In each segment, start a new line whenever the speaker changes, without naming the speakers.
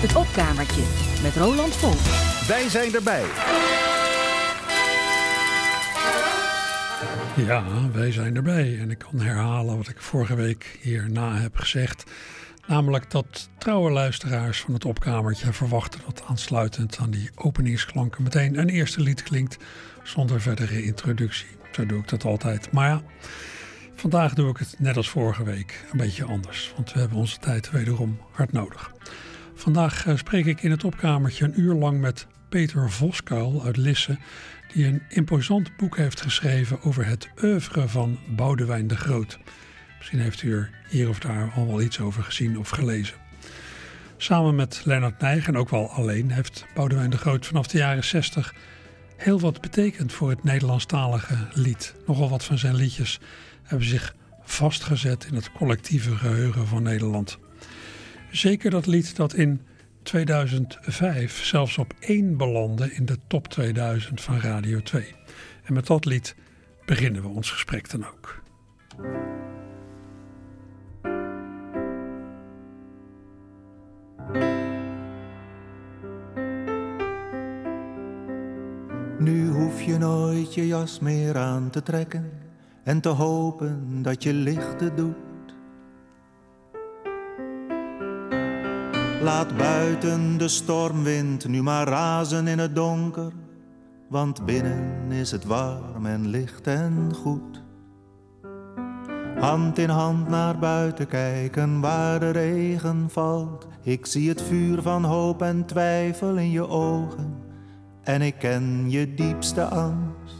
Het opkamertje met Roland Volk.
Wij zijn erbij.
Ja, wij zijn erbij. En ik kan herhalen wat ik vorige week hierna heb gezegd. Namelijk dat trouwe luisteraars van het opkamertje verwachten dat aansluitend aan die openingsklanken meteen een eerste lied klinkt zonder verdere introductie. Zo doe ik dat altijd. Maar ja, vandaag doe ik het net als vorige week een beetje anders, want we hebben onze tijd wederom hard nodig. Vandaag eh, spreek ik in het opkamertje een uur lang met Peter Voskuil uit Lisse, die een imposant boek heeft geschreven over het oeuvre van Boudewijn de Groot. Misschien heeft u er hier of daar al wel iets over gezien of gelezen. Samen met Lennart Nijg en ook wel alleen heeft Boudewijn de Groot vanaf de jaren 60 heel wat betekend voor het Nederlandstalige lied. Nogal wat van zijn liedjes hebben zich vastgezet in het collectieve geheugen van Nederland. Zeker dat lied dat in 2005 zelfs op één belandde in de top 2000 van Radio 2. En met dat lied beginnen we ons gesprek dan ook.
Nu hoef je nooit je jas meer aan te trekken en te hopen dat je lichten doet. Laat buiten de stormwind nu maar razen in het donker, want binnen is het warm en licht en goed. Hand in hand naar buiten kijken waar de regen valt. Ik zie het vuur van hoop en twijfel in je ogen en ik ken je diepste angst.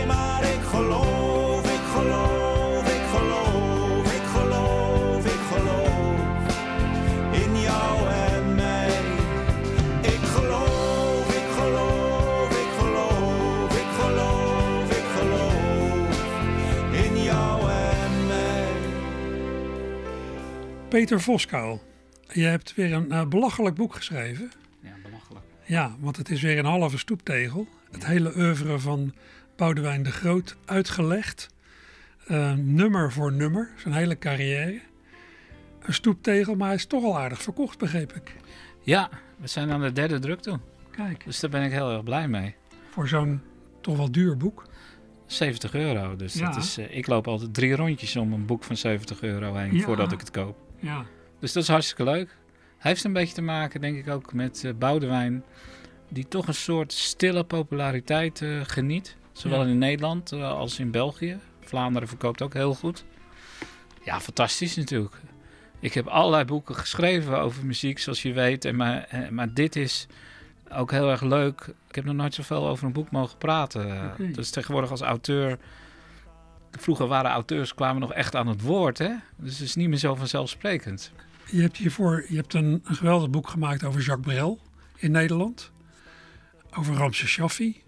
Peter Voskuil, je hebt weer een eh, belachelijk boek geschreven.
Ja, belachelijk.
Ja, want het is weer een halve stoeptegel. Het hele oeuvre van Boudewijn de Groot uitgelegd. Eh, nummer voor nummer, zijn hele carrière. Een stoeptegel, maar hij is toch al aardig verkocht, begreep ik.
Ja, we zijn aan de derde druk toe.
Kijk,
Dus daar ben ik heel erg blij mee.
voor zo'n toch wel duur boek.
70 euro. Dus
Ja.
dat is, eh, ik loop altijd drie rondjes om een boek van 70 euro heen
Ja.
voordat ik het koop.
Ja,
Dus dat is hartstikke leuk. Hij heeft een beetje te maken, denk ik, ook met eh Boudewijn. Die toch een soort stille populariteit eh, geniet. Zowel
Ja.
in Nederland eh, als in België. Vlaanderen verkoopt ook heel goed. Ja, fantastisch natuurlijk. Ik heb allerlei boeken geschreven over muziek, zoals je weet. En maar, maar dit is ook heel erg leuk. Ik heb nog nooit zoveel over een boek mogen praten. Dus tegenwoordig als auteur... Vroeger waren auteurs kwamen nog echt aan het woord, hè? Dus het is niet meer zo vanzelfsprekend.
je hebt hiervoor je hebt een, een geweldig boek gemaakt over Jacques Brel in Nederland. Over Ramses Shaffi.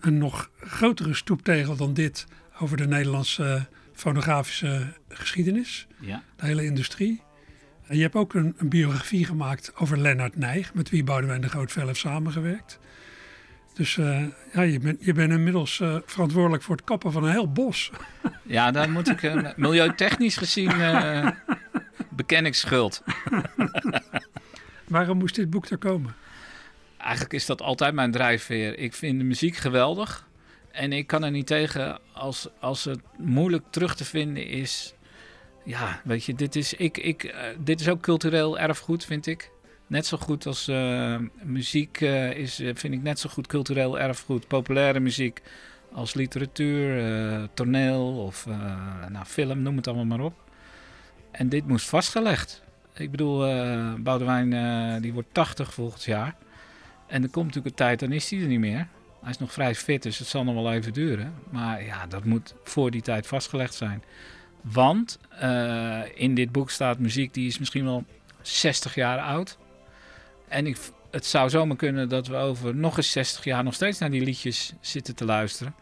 Een nog grotere stoeptegel dan dit over de Nederlandse fonografische geschiedenis.
Ja.
de hele industrie. En je hebt ook een, een biografie gemaakt over Lennart Nijg, met wie Boudewijn de Groot veel heeft samengewerkt. Dus eh, ja, je bent, je bent inmiddels eh, verantwoordelijk voor het kappen van een heel bos.
Ja, daar moet ik eh, milieutechnisch gezien beken ik schuld.
Waarom moest dit boek er komen?
Eigenlijk is dat altijd mijn drijfveer. Ik vind de muziek geweldig. En ik kan er niet tegen als, als het moeilijk terug te vinden is. Ja, weet je, dit is, ik, ik, dit is ook cultureel erfgoed, vind ik. Net zo goed als eh, muziek eh, is, eh, vind ik net zo goed cultureel erfgoed. Populaire muziek als literatuur, toneel of nou, film, noem het allemaal maar op. En dit moest vastgelegd. Ik bedoel, Boudewijn die wordt 80 volgend jaar. En er komt natuurlijk een tijd, dan is hij er niet meer. Hij is nog vrij fit, dus het zal nog wel even duren. Maar ja, dat moet voor die tijd vastgelegd zijn. Want in dit boek staat muziek die is misschien wel 60 jaar oud. En ik, het zou zomaar kunnen dat we over nog eens 60 jaar nog steeds naar die liedjes zitten te luisteren.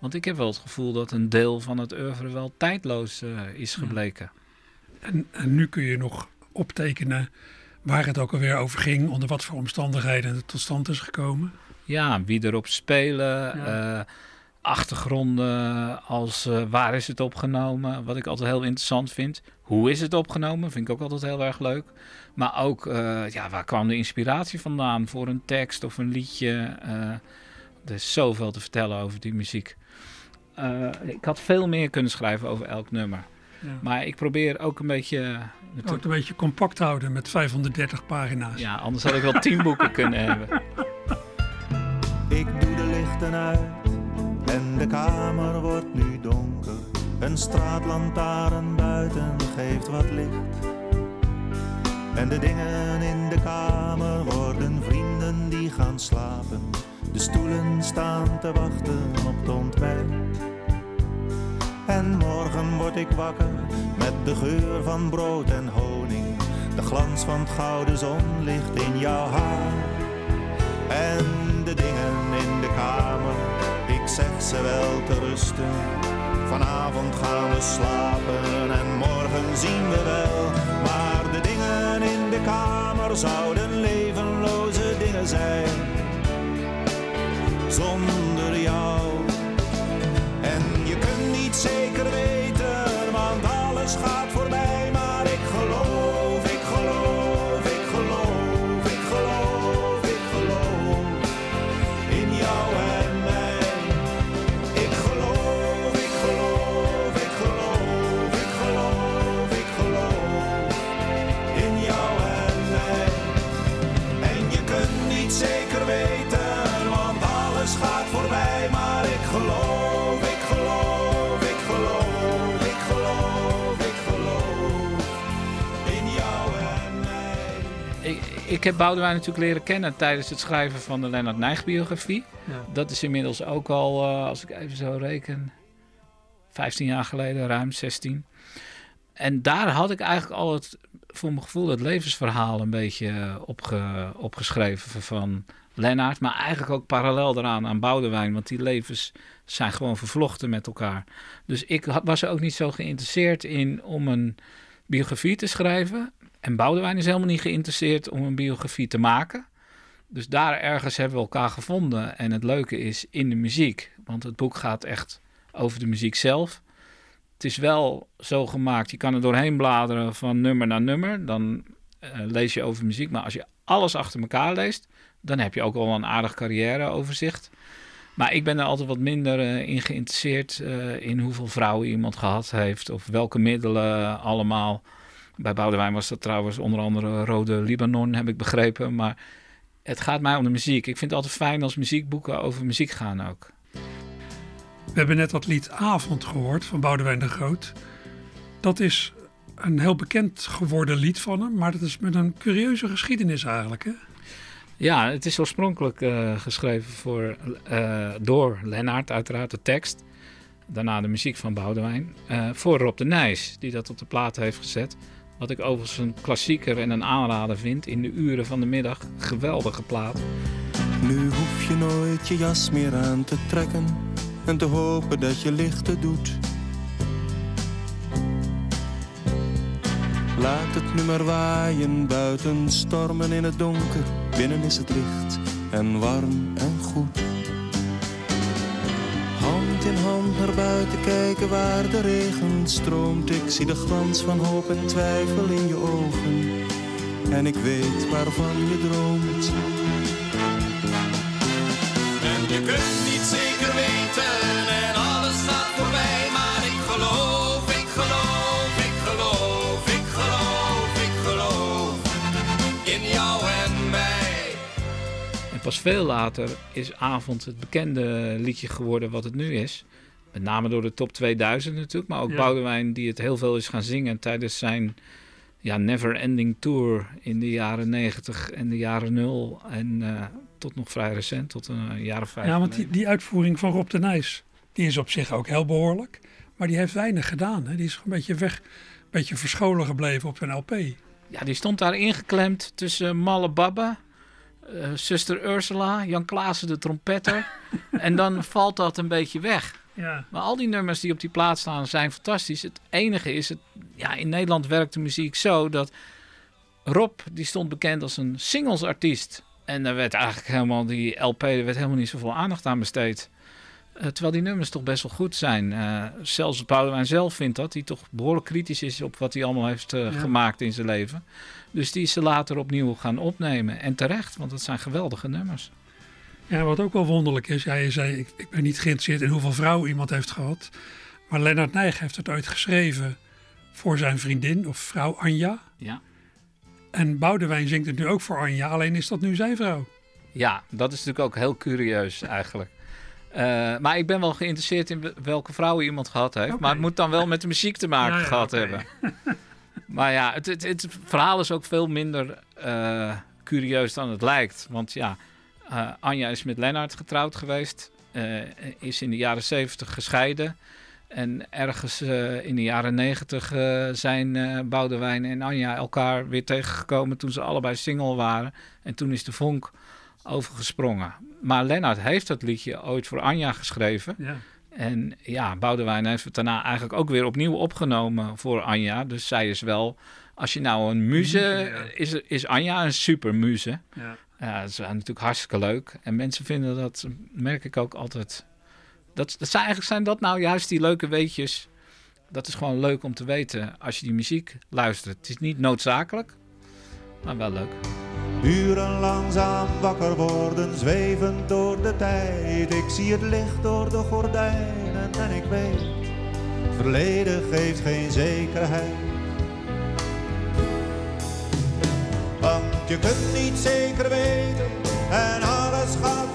Want ik heb wel het gevoel dat een deel van het oeuvre wel tijdloos eh, is gebleken.
En, en nu kun je nog optekenen waar het ook alweer over ging, onder wat voor omstandigheden het tot stand is gekomen.
Ja, wie erop spelen,
Ja.
eh, achtergronden als eh, waar is het opgenomen, wat ik altijd heel interessant vind. Hoe is het opgenomen, vind ik ook altijd heel erg leuk. Maar ook, eh, ja, waar kwam de inspiratie vandaan voor een tekst of een liedje. eh, er is zoveel te vertellen over die muziek. Eh, ik had veel meer kunnen schrijven over elk nummer.
Ja.
Maar ik probeer ook een beetje...
Ook een beetje compact houden met 530 pagina's.
Ja, anders had ik wel tien boeken kunnen hebben.
Ik doe de lichten uit en de kamer wordt nu donker. Een straatlantaarn buiten geeft wat licht. En de dingen in de kamer worden vrienden die gaan slapen. De stoelen staan te wachten op het ontbijt. En morgen word ik wakker met de geur van brood en honing. De glans van het gouden zonlicht in jouw haar. En de dingen in de kamer, ik zeg ze wel te rusten. Vanavond gaan we slapen en morgen zien we wel. Maar de dingen in de kamer zouden levenloze dingen zijn. Zonder
heb Boudewijn natuurlijk leren kennen tijdens het schrijven van de Lennart Nijg biografie.
Ja.
Dat is inmiddels ook al, eh, als ik even zo reken, 15 jaar geleden, ruim 16. En daar had ik eigenlijk al het, voor mijn gevoel, het levensverhaal een beetje opge, opgeschreven van Lennart. Maar eigenlijk ook parallel daaraan aan Boudewijn, want die levens zijn gewoon vervlochten met elkaar. Dus ik had, was er ook niet zo geïnteresseerd in om een biografie te schrijven. En Boudewijn is helemaal niet geïnteresseerd om een biografie te maken. Dus daar ergens hebben we elkaar gevonden. En het leuke is in de muziek. Want het boek gaat echt over de muziek zelf. Het is wel zo gemaakt, je kan er doorheen bladeren van nummer naar nummer. Dan eh, lees je over muziek. Maar als je alles achter elkaar leest, dan heb je ook al een aardig carrièreoverzicht. Maar ik ben er altijd wat minder eh, in geïnteresseerd eh, in hoeveel vrouwen iemand gehad heeft. Of welke middelen allemaal. Bij Boudewijn was dat trouwens onder andere Rode Libanon, heb ik begrepen. Maar het gaat mij om de muziek. Ik vind het altijd fijn als muziekboeken over muziek gaan ook.
We hebben net dat lied Avond gehoord van Boudewijn de Groot. Dat is een heel bekend geworden lied van hem, maar dat is met een curieuze geschiedenis eigenlijk. Hè?
Ja, het is oorspronkelijk eh, geschreven voor, eh, door Lennart, uiteraard de tekst. Daarna de muziek van Boudewijn. eh, voor Rob de Nijs, die dat op de plaat heeft gezet. Wat ik overigens een klassieker en een aanrader vind. In de uren van de middag. Geweldige plaat.
Nu hoef je nooit je jas meer aan te trekken en te hopen dat je lichten doet. Laat het nu maar waaien, buiten stormen in het donker, binnen is het licht en warm en goed. In hand naar buiten kijken waar de regen stroomt. Ik zie de glans van hoop en twijfel in je ogen. En ik weet waarvan je droomt.
En je kunt niet zeker weten
Pas veel later is Avond het bekende liedje geworden wat het nu is. Met name door de top 2000 natuurlijk. Maar ook
Ja.
Boudewijn die het heel veel is gaan zingen tijdens zijn ja, never ending tour in de jaren 90 en de jaren 0. En eh, tot nog vrij recent, tot een jaar of vijf.
Ja, want die, die uitvoering van Rob de Nijs, die is op zich ook heel behoorlijk. Maar die heeft weinig gedaan. Hè? Die is een beetje weg, een beetje verscholen gebleven op een LP.
Ja, die stond daar ingeklemd tussen Malle Babba, eh, zuster Ursula, Jan Klaassen de trompetter. en dan valt dat een beetje weg.
Ja.
Maar al die nummers die op die plaat staan zijn fantastisch. Het enige is, het, ja, in Nederland werkt de muziek zo dat Rob, die stond bekend als een singlesartiest. En daar werd eigenlijk helemaal, die LP, er werd helemaal niet zoveel aandacht aan besteed. Eh, terwijl die nummers toch best wel goed zijn. Eh, zelfs Boudewijn zelf vindt dat. hij toch behoorlijk kritisch is op wat hij allemaal heeft eh,
Ja.
gemaakt in zijn leven. Dus die is ze later opnieuw gaan opnemen. En terecht, want het zijn geweldige nummers.
ja, wat ook wel wonderlijk is. Ja, je zei, ik, ik ben niet geïnteresseerd in hoeveel vrouwen iemand heeft gehad. Maar Lennart Nijg heeft het ooit geschreven voor zijn vriendin of vrouw Anja.
Ja.
En Boudewijn zingt het nu ook voor Anja, alleen is dat nu zijn vrouw.
Ja, dat is natuurlijk ook heel curieus eigenlijk. Eh, maar ik ben wel geïnteresseerd in welke vrouwen iemand gehad heeft. Maar het moet dan wel met de muziek te maken
Ja, ja,
gehad hebben. maar ja, het, het, het verhaal is ook veel minder eh, curieus dan het lijkt. Want ja, eh, Anja is met Lennart getrouwd geweest. is in de jaren zeventig gescheiden. En ergens in de jaren negentig zijn Boudewijn en Anja elkaar weer tegengekomen toen ze allebei single waren. En toen is de vonk overgesprongen. Maar Lennart heeft dat liedje ooit voor Anja geschreven.
Ja.
En ja, Boudewijn heeft het daarna eigenlijk ook weer opnieuw opgenomen voor Anja. Dus zij is wel, als je nou een muze,
Ja.
is, is Anja een supermuze.
Ja.
Ja, dat is natuurlijk hartstikke leuk. En mensen vinden dat, merk ik ook altijd. Dat, dat zijn, eigenlijk zijn dat nou juist die leuke weetjes. Dat is gewoon leuk om te weten als je die muziek luistert. Het is niet noodzakelijk, maar wel leuk.
Uren langzaam wakker worden, zweven door de tijd. Ik zie het licht door de gordijnen en ik weet, verleden geeft geen zekerheid. Want je kunt niet zeker weten en alles gaat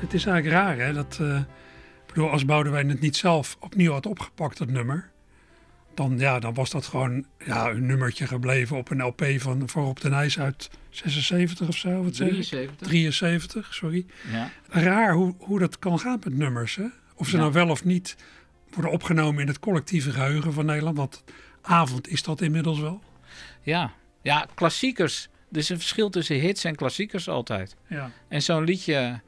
het is eigenlijk raar, hè? Dat, ik bedoel, als Boudewijn het niet zelf opnieuw had opgepakt, dat nummer. Dan, ja, dan was dat gewoon ja, een nummertje gebleven op een LP van voor Rob de Nijs uit 76 of zo. Wat zeg ik?
73.
73, sorry.
Ja.
Raar hoe, hoe dat kan gaan met nummers. Hè? Of ze
Ja.
nou wel of niet worden opgenomen in het collectieve geheugen van Nederland. Want avond is dat inmiddels wel.
Ja. ja, klassiekers. Er is een verschil tussen hits en klassiekers altijd.
Ja.
En zo'n liedje,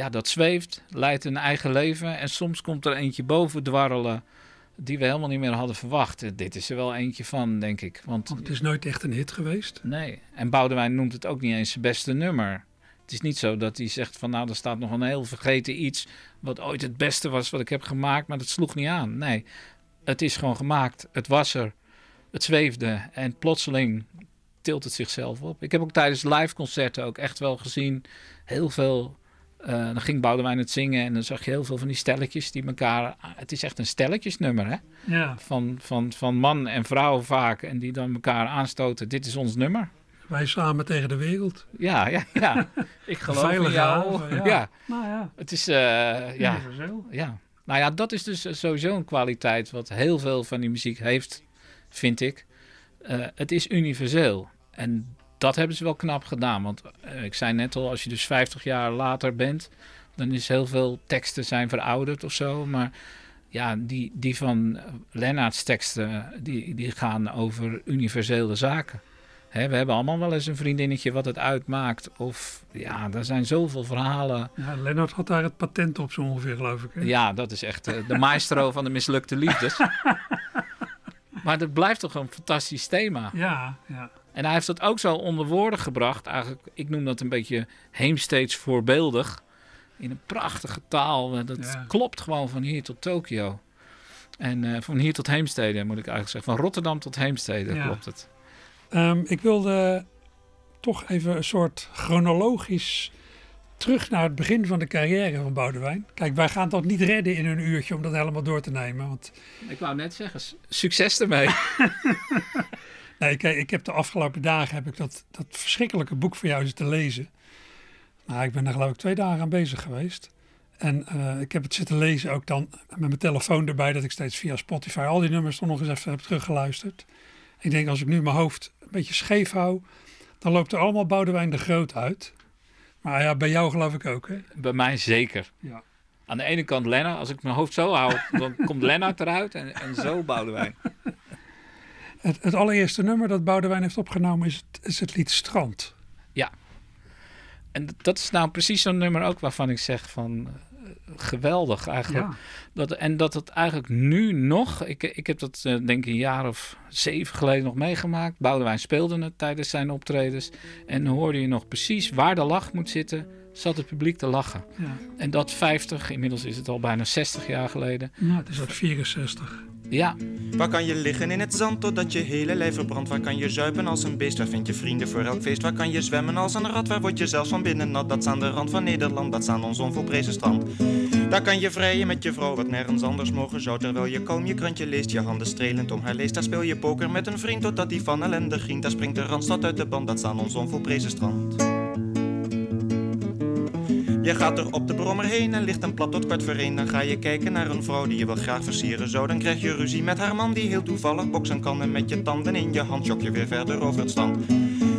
ja, dat zweeft, leidt een eigen leven. En soms komt er eentje boven dwarrelen die we helemaal niet meer hadden verwacht. Dit is er wel eentje van, denk ik. Want
Want het is nooit echt een hit geweest.
nee, en Boudewijn noemt het ook niet eens zijn beste nummer. Het is niet zo dat hij zegt van nou, er staat nog een heel vergeten iets... wat ooit het beste was wat ik heb gemaakt, maar dat sloeg niet aan. Nee, het is gewoon gemaakt. Het was er. Het zweefde. En plotseling tilt het zichzelf op. Ik heb ook tijdens live concerten ook echt wel gezien... heel veel... eh, dan ging Boudewijn het zingen en dan zag je heel veel van die stelletjes die elkaar... Het is echt een stelletjesnummer, hè?
Ja,
Van, van, van man en vrouw vaak. En die dan elkaar aanstoten. Dit is ons nummer.
wij samen tegen de wereld.
Ja, ja, ja. Ik geloof in jou.
haven,
ja.
ja. Nou ja,
het is... eh, ja,
universeel.
ja. Nou ja, dat is dus sowieso een kwaliteit wat heel veel van die muziek heeft, vind ik. Eh, het is universeel. En dat hebben ze wel knap gedaan. Want eh, ik zei net al, als je dus 50 jaar later bent, dan is heel veel teksten zijn verouderd of zo. Maar ja, die, die van Lennart's teksten, die, die gaan over universele zaken. Hè, we hebben allemaal wel eens een vriendinnetje wat het uitmaakt. Of ja, er zijn zoveel verhalen.
Ja, Lennart had daar het patent op zo ongeveer, geloof ik. Hè?
Ja, dat is echt eh, de maestro van de mislukte liefdes. maar dat blijft toch een fantastisch thema.
ja, ja.
En hij heeft dat ook zo onder woorden gebracht. Eigenlijk, ik noem dat een beetje heemsteeds voorbeeldig. In een prachtige taal. Eh, Dat
Ja.
klopt gewoon van hier tot Tokio. En eh, van hier tot Heemstede moet ik eigenlijk zeggen. Van Rotterdam tot Heemstede
Ja.
klopt het.
Ehm, ik wilde toch even een soort chronologisch terug naar het begin van de carrière van Boudewijn. Kijk, wij gaan dat niet redden in een uurtje om dat helemaal door te nemen. Want
Ik wou net zeggen, succes ermee.
nee, kijk, ik heb de afgelopen dagen heb ik dat, dat verschrikkelijke boek voor jou zitten lezen. Nou, ik ben er geloof ik twee dagen aan bezig geweest. En eh, ik heb het zitten lezen ook dan met mijn telefoon erbij, dat ik steeds via Spotify al die nummers toch nog eens even heb teruggeluisterd. Ik denk, als ik nu mijn hoofd een beetje scheef hou, dan loopt er allemaal Boudewijn de Groot uit. Maar ja, bij jou geloof ik ook, hè?
Bij mij zeker.
Ja.
Aan de ene kant Lennart, als ik mijn hoofd zo hou, dan komt Lennart eruit en, en zo Boudewijn.
Het, het allereerste nummer dat Boudewijn heeft opgenomen is het, is het lied Strand.
En d- dat is nou precies zo'n nummer ook waarvan ik zeg van eh, geweldig eigenlijk. Dat, en dat het eigenlijk nu nog, ik, ik heb dat eh, denk ik een jaar of zeven geleden nog meegemaakt. Boudewijn speelde het tijdens zijn optredens. En dan hoorde je nog precies waar de lach moet zitten, zat het publiek te lachen.
Ja.
En dat 50, inmiddels is het al bijna 60 jaar geleden.
Nou, het is uit 64.
Ja,
Waar kan je liggen in het zand totdat je hele lijf verbrandt? Waar kan je zuipen als een beest? Waar vind je vrienden voor elk feest? Waar kan je zwemmen als een rat? Waar word je zelfs van binnen nat? Dat is aan de rand van Nederland, dat is aan ons onvolprezen strand. Daar kan je vrijen met je vrouw, wat nergens anders mogen zou. Terwijl je kalm je krantje leest, je handen strelend om haar leest. Daar speel je poker met een vriend totdat die van ellende grient. Daar springt de randstad uit de band, dat is aan ons onvolprezen strand. Je gaat er op de brommer heen en ligt een plat tot kwart voor één. Dan ga je kijken naar een vrouw die je wel graag versieren zou. Dan krijg je ruzie met haar man die heel toevallig boksen kan. En met je tanden in je hand jok je weer verder over het strand.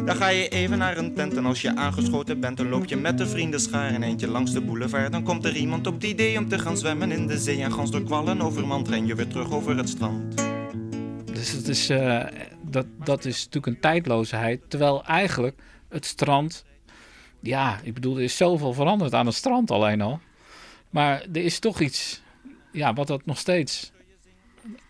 Dan ga je even naar een tent en als je aangeschoten bent, dan loop je met de vrienden schaar een eentje langs de boulevard. Dan komt er iemand op het idee om te gaan zwemmen in de zee. En gans door kwallen overmand ren je weer terug over het strand.
dus het is, eh, dat, dat is natuurlijk een tijdloosheid. Terwijl eigenlijk het strand, ja, ik bedoel, er is zoveel veranderd aan het strand alleen al. Maar er is toch iets, ja, wat dat nog steeds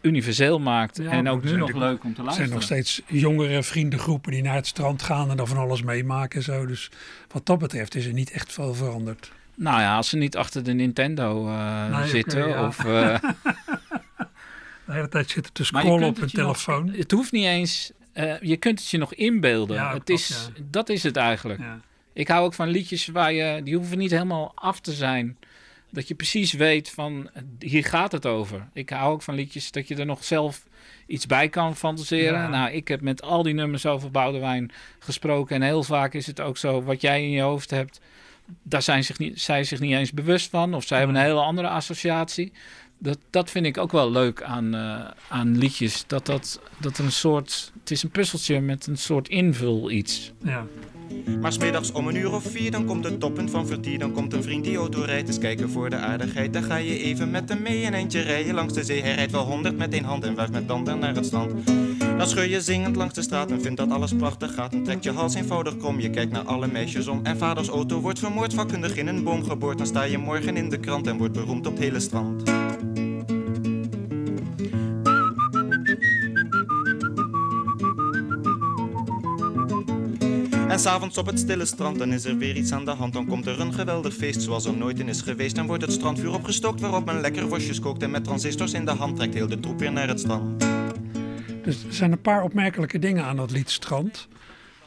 universeel maakt.
Ja,
en ook nu nog leuk om te
Er zijn
luisteren.
nog steeds jongere vriendengroepen die naar het strand gaan en dan van alles meemaken en zo. Dus wat dat betreft is er niet echt veel veranderd.
Nou ja, als ze niet achter de Nintendo eh,
Nee,
zitten.
ja.
Of, eh,
De hele tijd zitten te scrollen op
nog-
telefoon.
het hoeft niet eens, eh, je kunt het je nog inbeelden.
Ja,
het
klopt,
is. Dat is het eigenlijk.
Ja.
Ik hou ook van liedjes waar je, die hoeven niet helemaal af te zijn. Dat je precies weet van, hier gaat het over. Ik hou ook van liedjes dat je er nog zelf iets bij kan fantaseren.
Ja.
Nou, ik heb met al die nummers over Boudewijn gesproken. En heel vaak is het ook zo, wat jij in je hoofd hebt, daar zijn zich niet, zij zich niet eens bewust van. Of zij hebben een hele andere associatie. Dat, dat vind ik ook wel leuk aan, eh, aan liedjes. Dat, dat, dat een soort, het is een puzzeltje met een soort invul iets.
Ja.
Maar smiddags om een uur of vier, dan komt het toppunt van vertier. Dan komt een vriend die auto rijdt, eens kijken voor de aardigheid. Dan ga je even met hem mee een eindje rijden langs de zee. Hij rijdt wel honderd met één hand en wuift met tanden naar het strand. Dan scheur je zingend langs de straat en vindt dat alles prachtig gaat. En trekt je hals eenvoudig krom, je kijkt naar alle meisjes om. En vaders auto wordt vermoord, vakkundig in een boom geboord. Dan sta je morgen in de krant en wordt beroemd op het hele strand. En s'avonds op het stille strand, dan is er weer iets aan de hand. Dan komt er een geweldig feest zoals er nooit in is geweest. Dan wordt het strandvuur opgestookt waarop men lekker worstjes kookt. En met transistors in de hand trekt heel de troep weer naar het strand.
Dus er zijn een paar opmerkelijke dingen aan dat lied Strand.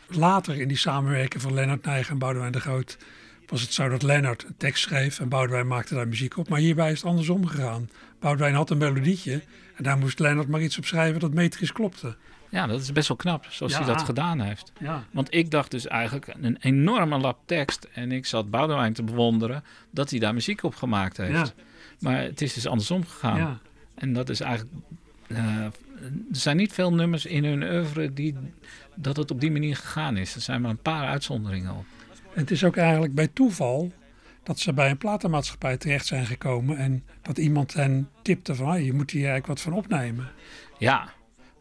Later in die samenwerking van Lennart Nijg en Boudewijn de Groot was het zo dat Lennart een tekst schreef en Boudewijn maakte daar muziek op. Maar hierbij is het andersom gegaan. Boudewijn had een melodietje en daar moest Lennart maar iets op schrijven dat metrisch klopte.
Ja, dat is best wel knap, zoals
Ja.
hij dat gedaan heeft.
Ja,
Want ik dacht dus eigenlijk een enorme lap tekst. En ik zat Boudewijn te bewonderen dat hij daar muziek op gemaakt heeft.
ja,
Maar het is dus andersom gegaan.
ja.
En dat is eigenlijk... eh, er zijn niet veel nummers in hun oeuvre die, dat het op die manier gegaan is. Er zijn maar een paar uitzonderingen op.
Het is ook eigenlijk bij toeval dat ze bij een platenmaatschappij terecht zijn gekomen en dat iemand hen tipte van "Ah, je moet hier eigenlijk wat van opnemen.
Ja,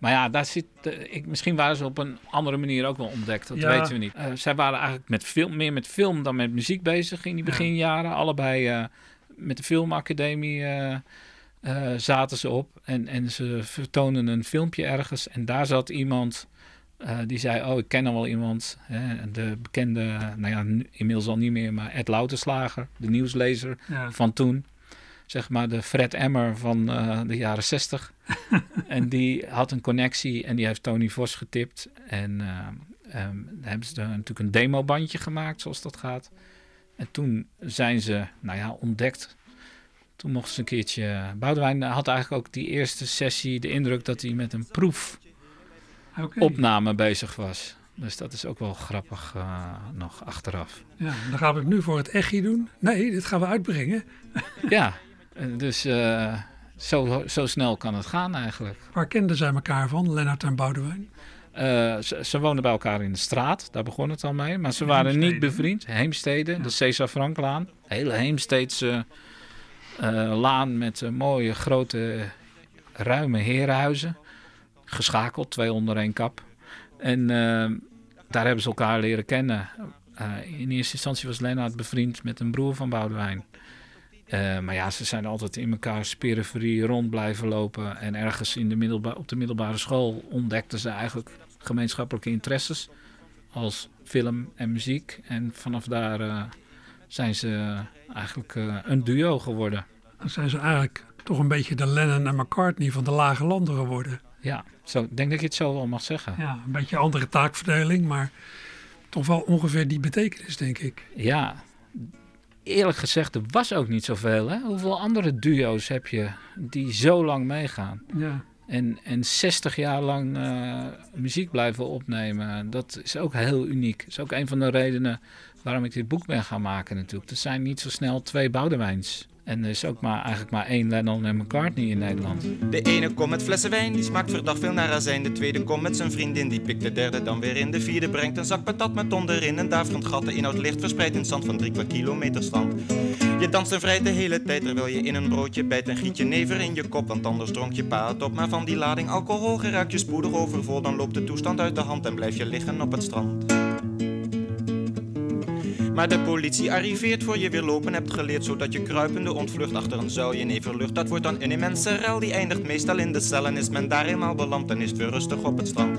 maar ja, daar zit, eh, ik, misschien waren ze op een andere manier ook wel ontdekt. Dat
Ja.
weten we niet. Eh, zij waren eigenlijk met film, meer met film dan met muziek bezig in die
Ja.
beginjaren. Allebei eh, met de filmacademie zaten ze op. En, en ze vertoonden een filmpje ergens. En daar zat iemand die zei, oh, ik ken al wel iemand. Hè, de bekende, nou ja, inmiddels al niet meer, maar Ed Louterslager, de nieuwslezer
Ja.
van toen. Zeg maar de Fred Emmer van eh, de jaren 60. en die had een connectie en die heeft Tony Vos getipt. En uh, um, hebben ze natuurlijk een demobandje gemaakt, zoals dat gaat. En toen zijn ze, nou ja, ontdekt. Toen mochten ze een keertje... Boudewijn had eigenlijk ook die eerste sessie de indruk dat hij met een proefopname bezig was. Dus dat is ook wel grappig uh, nog achteraf.
Ja, dan gaan we het nu voor het echi doen. Nee, dit gaan we uitbrengen.
ja, dus uh, zo, zo snel kan het gaan eigenlijk.
Waar kenden zij elkaar van, Lennart en Boudewijn?
Uh, ze, ze woonden bij elkaar in de straat, daar begon het al mee. Maar ze waren Heemstede. niet bevriend. Heemstede, ja. de Cesar Franklaan. Hele Heemsteedse uh, laan met uh, mooie grote ruime herenhuizen. Geschakeld, twee onder één kap. En daar hebben ze elkaar leren kennen. in eerste instantie was Lennart bevriend met een broer van Boudewijn. Uh, maar ja, ze zijn altijd in elkaars periferie rond blijven lopen. En ergens in de middelba op de middelbare school ontdekten ze eigenlijk gemeenschappelijke interesses. Als film en muziek. En vanaf daar uh, zijn ze eigenlijk uh, een duo geworden.
Dan zijn ze eigenlijk toch een beetje de Lennon en McCartney van de lage landen geworden.
Ja, zo, denk dat je het zo wel mag zeggen.
Ja, een beetje andere taakverdeling, maar toch wel ongeveer die betekenis, denk ik.
Ja, eerlijk gezegd, er was ook niet zoveel. Hè? Hoeveel andere duo's heb je die zo lang meegaan?
Ja.
En, en 60 jaar lang uh, muziek blijven opnemen, dat is ook heel uniek. Dat is ook een van de redenen waarom ik dit boek ben gaan maken natuurlijk. Er zijn niet zo snel twee Boudewijns. En er is ook maar, eigenlijk maar één Lennon en McCartney in Nederland.
De ene komt met flessen wijn, die smaakt verdacht veel naar azijn. De tweede komt met zijn vriendin, die pikt de derde dan weer in. De vierde brengt een zak patat met onderin. Een daverend gat, de inhoud licht verspreid in zand van drie kwart kilometer stand. Je danst en vrij de hele tijd, terwijl je in een broodje bijt. En giet je never in je kop, want anders dronk je pa het op. Maar van die lading alcohol geraakt je spoedig overvol. Dan loopt de toestand uit de hand en blijf je liggen op het strand. Maar de politie arriveert voor je weer lopen hebt geleerd Zodat je kruipende ontvlucht achter een zuilje neverlucht Dat wordt dan een immense rel, die eindigt meestal in de cel En is men daar eenmaal beland, dan is weer rustig op het strand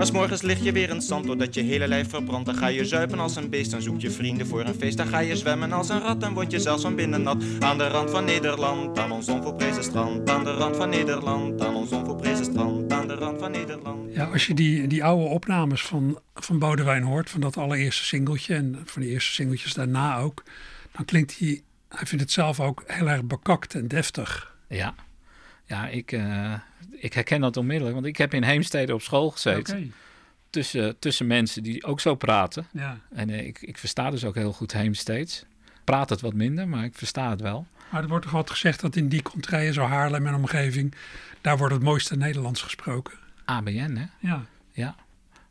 maar s'morgens lig je weer in zand doordat je hele lijf verbrandt. Dan ga je zuipen als een beest, dan zoek je vrienden voor een feest. Dan ga je zwemmen als een rat, dan word je zelfs van binnen nat. Aan de rand van Nederland, aan ons onvolprezen strand. Aan de rand van Nederland, aan ons onvolprezen strand. De rand van Nederland.
Ja, als je die, die oude opnames van, van Boudewijn hoort, van dat allereerste singeltje en van die eerste singeltjes daarna ook, dan klinkt hij, hij vindt het zelf ook heel erg bekakt en deftig.
Ja, ja ik, uh, ik herken dat onmiddellijk, want ik heb in Heemstede op school gezeten.
Okay.
Tussen, tussen mensen die ook zo praten.
Ja.
En uh, ik, ik versta dus ook heel goed Heemsteeds. Praat het wat minder, maar ik versta het wel.
Maar er wordt toch altijd gezegd dat in die contraien, zo Haarlem en omgeving, daar wordt het mooiste Nederlands gesproken.
ABN, hè?
Ja.
Ja.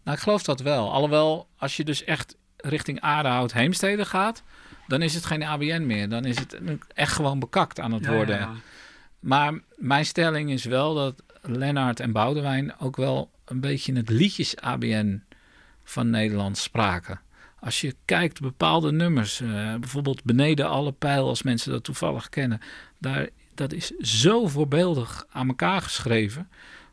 Nou, ik geloof dat wel. Alhoewel, als je dus echt richting Aardehout Heemstede gaat, dan is het geen ABN meer. Dan is het echt gewoon bekakt aan het
ja,
worden.
Ja.
Maar mijn stelling is wel dat Lennart en Boudewijn ook wel een beetje het liedjes ABN van Nederland spraken. Als je kijkt bepaalde nummers, uh, bijvoorbeeld Beneden alle pijl, als mensen dat toevallig kennen, daar, dat is zo voorbeeldig aan elkaar geschreven.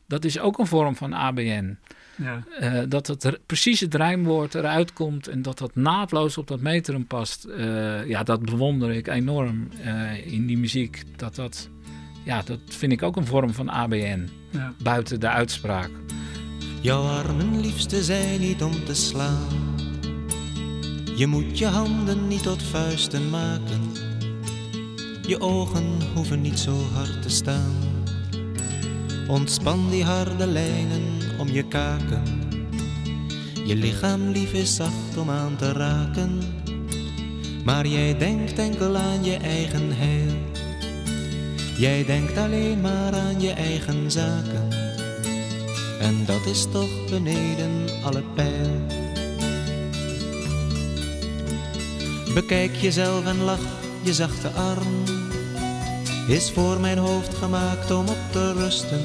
Dat is ook een vorm van ABN.
Ja.
Uh, dat het precies het rijmwoord eruit komt en dat dat naadloos op dat metrum past. Uh, ja, dat bewonder ik enorm in die muziek. Dat dat ja, dat vind ik ook een vorm van ABN.
Ja.
Buiten de uitspraak.
Jouw armen liefste zijn niet om te slaan. Je moet je handen niet tot vuisten maken. Je ogen hoeven niet zo hard te staan. Ontspan die harde lijnen om je kaken. Je lichaam lief is zacht om aan te raken. Maar jij denkt enkel aan je eigen heil. Jij denkt alleen maar aan je eigen zaken. En dat is toch beneden alle pijl. Bekijk jezelf en lach, je zachte arm is voor mijn hoofd gemaakt om op te rusten.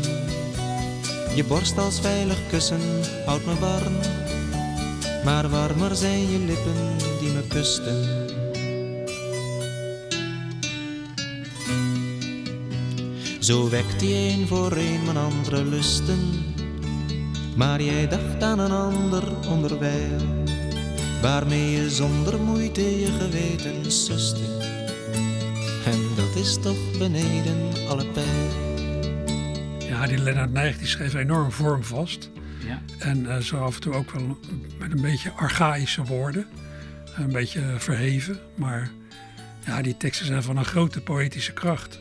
Je borst als veilig kussen houdt me warm, maar warmer zijn je lippen die me kusten. Zo wekt die een voor een mijn andere lusten. Maar jij dacht aan een ander onderwijl, waarmee je zonder moeite je geweten suste. En dat is toch beneden alle pijl.
Ja, die Lennart Nijg die schreef enorm vormvast.
Ja.
En eh, zo af en toe ook wel met een beetje archaïsche woorden. Een beetje verheven. Maar ja, die teksten zijn van een grote poëtische kracht.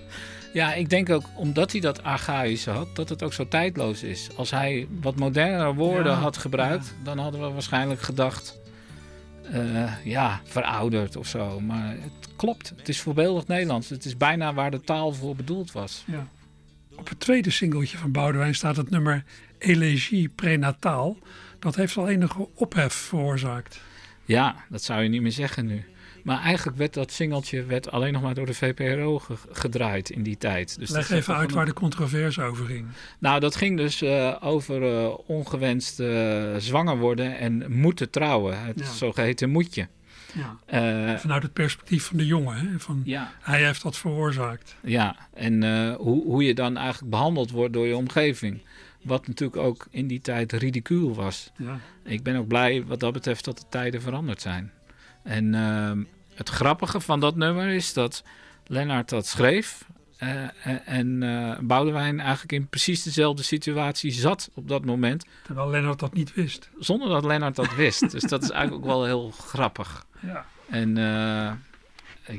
Ja, ik denk ook omdat hij dat archaïsche had, dat het ook zo tijdloos is. Als hij wat modernere woorden
Ja,
had gebruikt, dan hadden we waarschijnlijk gedacht, eh, ja, verouderd of zo. Maar het klopt, het is voorbeeldig Nederlands. Het is bijna waar de taal voor bedoeld was.
Ja. Op het tweede singeltje van Boudewijn staat het nummer Elegie Prenataal. Dat heeft al enige ophef veroorzaakt.
Ja, dat zou je niet meer zeggen nu. Maar eigenlijk werd dat singeltje werd alleen nog maar door de VPRO ge- gedraaid in die tijd. Dus
Leg even uit waar de controverse over ging.
Nou, dat ging dus eh, over eh, ongewenst eh, zwanger worden en moeten trouwen. Het
Ja.
zogeheten moetje.
Ja. Vanuit het perspectief van de jongen. Hè? Van,
ja,
Hij heeft dat veroorzaakt.
ja, en hoe, hoe je dan eigenlijk behandeld wordt door je omgeving. Wat natuurlijk ook in die tijd ridicuul was.
Ja.
Ik ben ook blij wat dat betreft dat de tijden veranderd zijn. En ehm, het grappige van dat nummer is dat Lennart dat schreef. eh, en en eh, Boudewijn eigenlijk in precies dezelfde situatie zat op dat moment.
Terwijl Lennart dat niet wist.
Zonder dat Lennart dat wist. dus dat is eigenlijk ook wel heel grappig.
Ja.
En eh,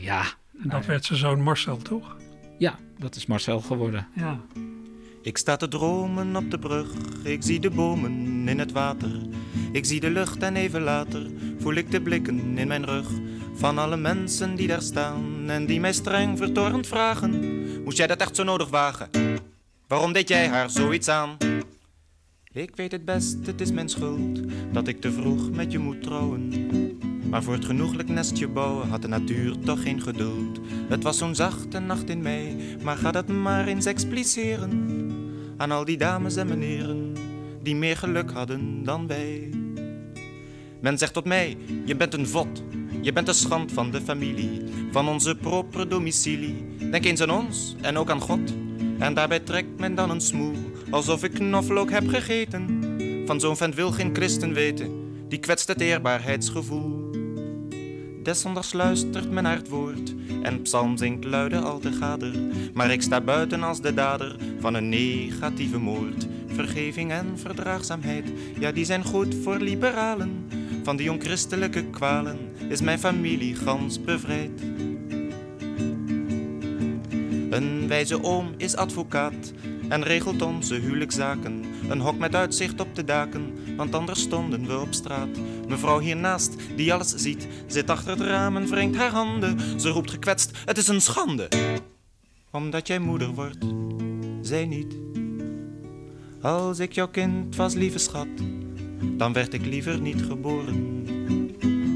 ja,
En dat werd zijn zoon Marcel, toch?
ja, dat is Marcel geworden.
Ja.
Ik sta te dromen op de brug, ik zie de bomen in het water. Ik zie de lucht en even later voel ik de blikken in mijn rug. Van alle mensen die daar staan en die mij streng vertorend vragen. Moest jij dat echt zo nodig wagen? Waarom deed jij haar zoiets aan? Ik weet het best, het is mijn schuld dat ik te vroeg met je moet trouwen. Maar voor het genoeglijk nestje bouwen had de natuur toch geen geduld. Het was zo'n zachte nacht in mei, maar ga dat maar eens expliceren aan al die dames en meneren die meer geluk hadden dan wij. Men zegt tot mij: Je bent een vod, je bent de schand van de familie, van onze propere domicilie. Denk eens aan ons en ook aan God. En daarbij trekt men dan een smoel, alsof ik knoflook heb gegeten. Van zo'n vent wil geen christen weten, die kwetst het eerbaarheidsgevoel. Desondanks luistert men naar het woord en psalm zingt luide al te gader. Maar ik sta buiten als de dader van een negatieve moord. Vergeving en verdraagzaamheid, ja die zijn goed voor liberalen. Van die onchristelijke kwalen is mijn familie gans bevrijd. Een wijze oom is advocaat en regelt onze huwelijkszaken. Een hok met uitzicht op de daken, want anders stonden we op straat. Mevrouw hiernaast, die alles ziet, zit achter het raam en wringt haar handen. Ze roept gekwetst, het is een schande. Omdat jij moeder wordt, zij niet. Als ik jouw kind was, lieve schat, dan werd ik liever niet geboren.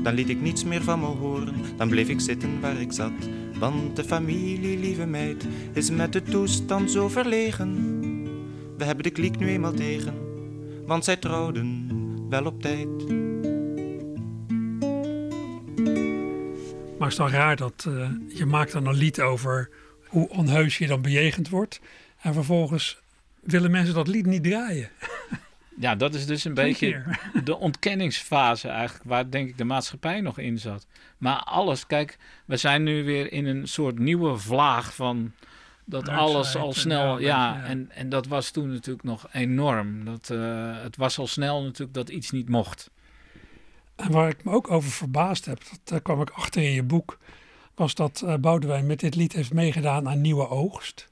Dan liet ik niets meer van me horen, dan bleef ik zitten waar ik zat. Want de familie, lieve meid, is met de toestand zo verlegen. We hebben de kliek nu eenmaal tegen, want zij trouwden wel op tijd.
Maar het is dan raar dat eh, je maakt dan een lied over hoe onheus je dan bejegend wordt. En vervolgens willen mensen dat lied niet draaien.
Ja, dat is dus een beetje
keer.
de ontkenningsfase eigenlijk, waar denk ik de maatschappij nog in zat. Maar alles, kijk, we zijn nu weer in een soort nieuwe vlaag van dat alles al snel,
ja,
ja,
ja.
En, en dat was toen natuurlijk nog enorm. Dat, eh, het was al snel natuurlijk dat iets niet mocht.
En waar ik me ook over verbaasd heb, dat, daar kwam ik achter in je boek, was dat eh Boudewijn met dit lied heeft meegedaan aan Nieuwe Oogst.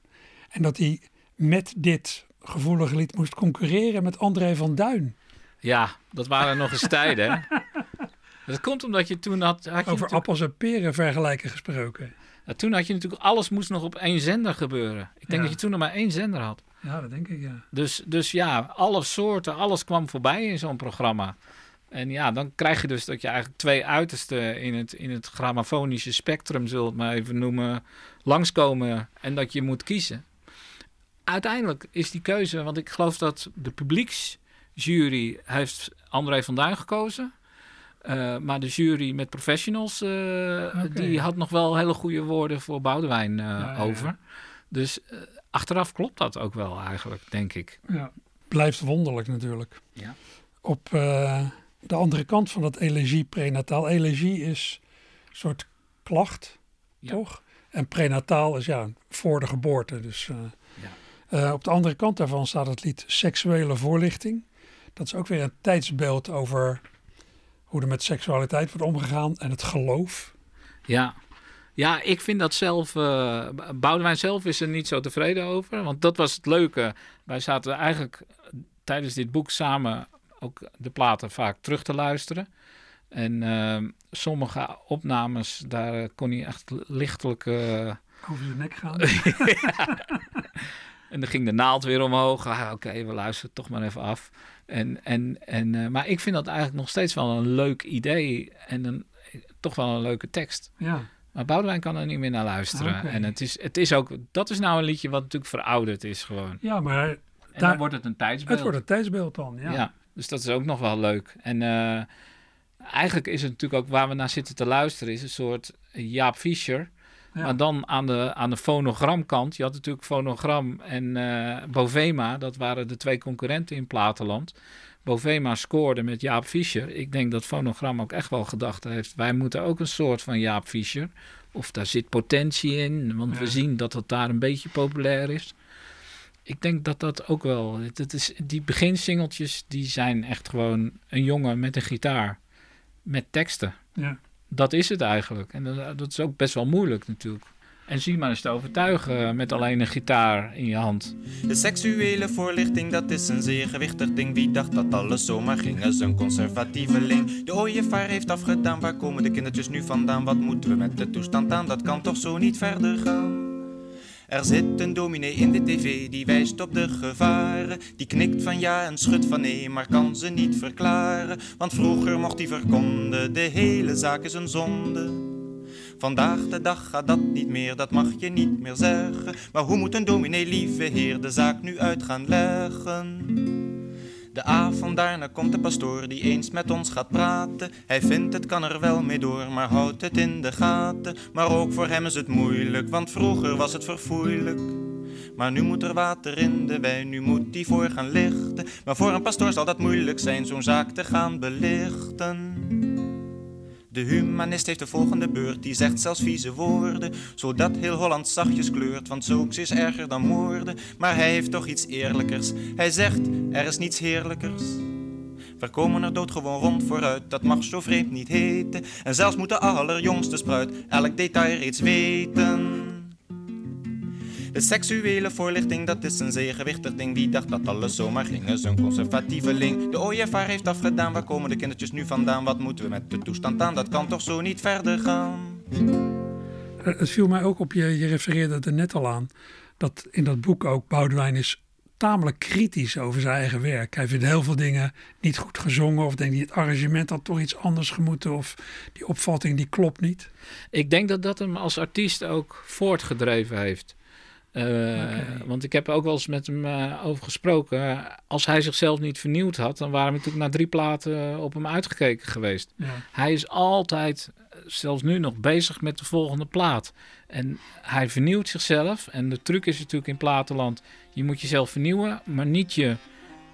En dat hij met dit gevoelige lied moest concurreren met André van Duin.
Ja, dat waren nog eens tijden. Dat komt omdat je toen had, had je
Over
natuurlijk-
appels en peren vergelijken gesproken.
Toen had je natuurlijk alles moest nog op één zender gebeuren. Ik denk
Ja.
dat je toen nog maar één zender had.
Ja, dat denk ik, ja.
Dus, dus ja, alle soorten, alles kwam voorbij in zo'n programma. En ja, dan krijg je dus dat je eigenlijk twee uitersten in het, in het grammofonische spectrum, zult het maar even noemen, langskomen en dat je moet kiezen. Uiteindelijk is die keuze, want ik geloof dat de publieksjury heeft André van Duin gekozen. Eh, maar de jury met professionals, eh, die had nog wel hele goede woorden voor Boudewijn eh,
ja, ja.
over. Dus achteraf klopt dat ook wel eigenlijk, denk ik.
ja. Blijft wonderlijk natuurlijk.
Ja.
Op de andere kant van dat elegie prenataal. Elegie is een soort klacht,
Ja.
toch? En prenataal is ja, voor de geboorte. Dus, uh, ja. Uh, op de andere kant daarvan staat het lied Seksuele Voorlichting. Dat is ook weer een tijdsbeeld over hoe er met seksualiteit wordt omgegaan en het geloof.
Ja, ja, ik vind dat zelf. Uh, Boudewijn zelf is er niet zo tevreden over. Want dat was het leuke. Wij zaten eigenlijk tijdens dit boek samen ook de platen vaak terug te luisteren. En uh, sommige opnames, daar kon hij echt lichtelijk. Uh...
Over zijn nek gaan.
en dan ging de naald weer omhoog. Ah, Oké, we luisteren toch maar even af. En, en, en, uh, maar ik vind dat eigenlijk nog steeds wel een leuk idee. En een, toch wel een leuke tekst.
Ja.
Maar Boudewijn kan er niet meer naar luisteren. Okay. En het is, het is ook, dat is nou een liedje wat natuurlijk verouderd is gewoon.
Ja, maar...
En daar, dan wordt het een tijdsbeeld.
Het wordt een tijdsbeeld dan, ja.
ja dus dat is ook nog wel leuk. En uh, eigenlijk is het natuurlijk ook waar we naar zitten te luisteren, is een soort Jaap Fischer. Ja. Maar dan aan de, aan de fonogramkant. Je had natuurlijk fonogram en uh, Bovema. Dat waren de twee concurrenten in Platenland. Bovema scoorde met Jaap Fischer. Ik denk dat Fonogram ook echt wel gedacht heeft... wij moeten ook een soort van Jaap Fischer. Of daar zit potentie in, want ja. we zien dat het daar een beetje populair is. Ik denk dat dat ook wel... Het is, die beginsingeltjes, die zijn echt gewoon een jongen met een gitaar. Met teksten.
Ja.
Dat is het eigenlijk. En dat, is ook best wel moeilijk natuurlijk. En zie maar eens te overtuigen met alleen een gitaar in je hand.
De seksuele voorlichting, dat is een zeer gewichtig ding. Wie dacht dat alles zomaar ging? is een conservatieveling. De ooievaar heeft afgedaan. Waar komen de kindertjes nu vandaan? Wat moeten we met de toestand aan? Dat kan toch zo niet verder gaan? Er zit een dominee in de tv die wijst op de gevaren. Die knikt van ja en schudt van nee, maar kan ze niet verklaren. Want vroeger mocht hij verkonden, de hele zaak is een zonde. Vandaag de dag gaat dat niet meer, dat mag je niet meer zeggen. Maar hoe moet een dominee, lieve heer, de zaak nu uit gaan leggen? De avond daarna komt de pastoor die eens met ons gaat praten. Hij vindt het kan er wel mee door, maar houdt het in de gaten. Maar ook voor hem is het moeilijk, want vroeger was het verfoeilijk. Maar nu moet er water in de wijn, nu moet die voor gaan lichten. Maar voor een pastoor zal dat moeilijk zijn, zo'n zaak te gaan belichten. De humanist heeft de volgende beurt, die zegt zelfs vieze woorden, zodat heel Holland zachtjes kleurt, want zulks is erger dan moorden. Maar hij heeft toch iets eerlijkers, hij zegt er is niets heerlijkers. We komen er doodgewoon rond vooruit, dat mag zo vreemd niet heten. En zelfs moet de allerjongste spruit elk detail reeds weten. De seksuele voorlichting, dat is een zeer gewichtig ding. Wie dacht dat alles zomaar ging, is een conservatieveling. De ooievaar heeft afgedaan, waar komen de kindertjes nu vandaan? Wat moeten we met de toestand aan? Dat kan toch zo niet verder gaan?
Het viel mij ook op, je, je refereerde er net al aan, dat in dat boek ook Boudewijn is tamelijk kritisch over zijn eigen werk. Hij vindt heel veel dingen niet goed gezongen of denkt hij het arrangement had toch iets anders gemoeten of die opvatting die klopt niet.
Ik denk dat dat hem als artiest ook voortgedreven heeft. Okay. Want ik heb ook wel eens met hem uh, over gesproken. Als hij zichzelf niet vernieuwd had, dan waren we natuurlijk na drie platen op hem uitgekeken geweest.
Ja.
Hij is altijd, zelfs nu nog, bezig met de volgende plaat. En hij vernieuwt zichzelf. En de truc is natuurlijk in platenland: je moet jezelf vernieuwen, maar niet je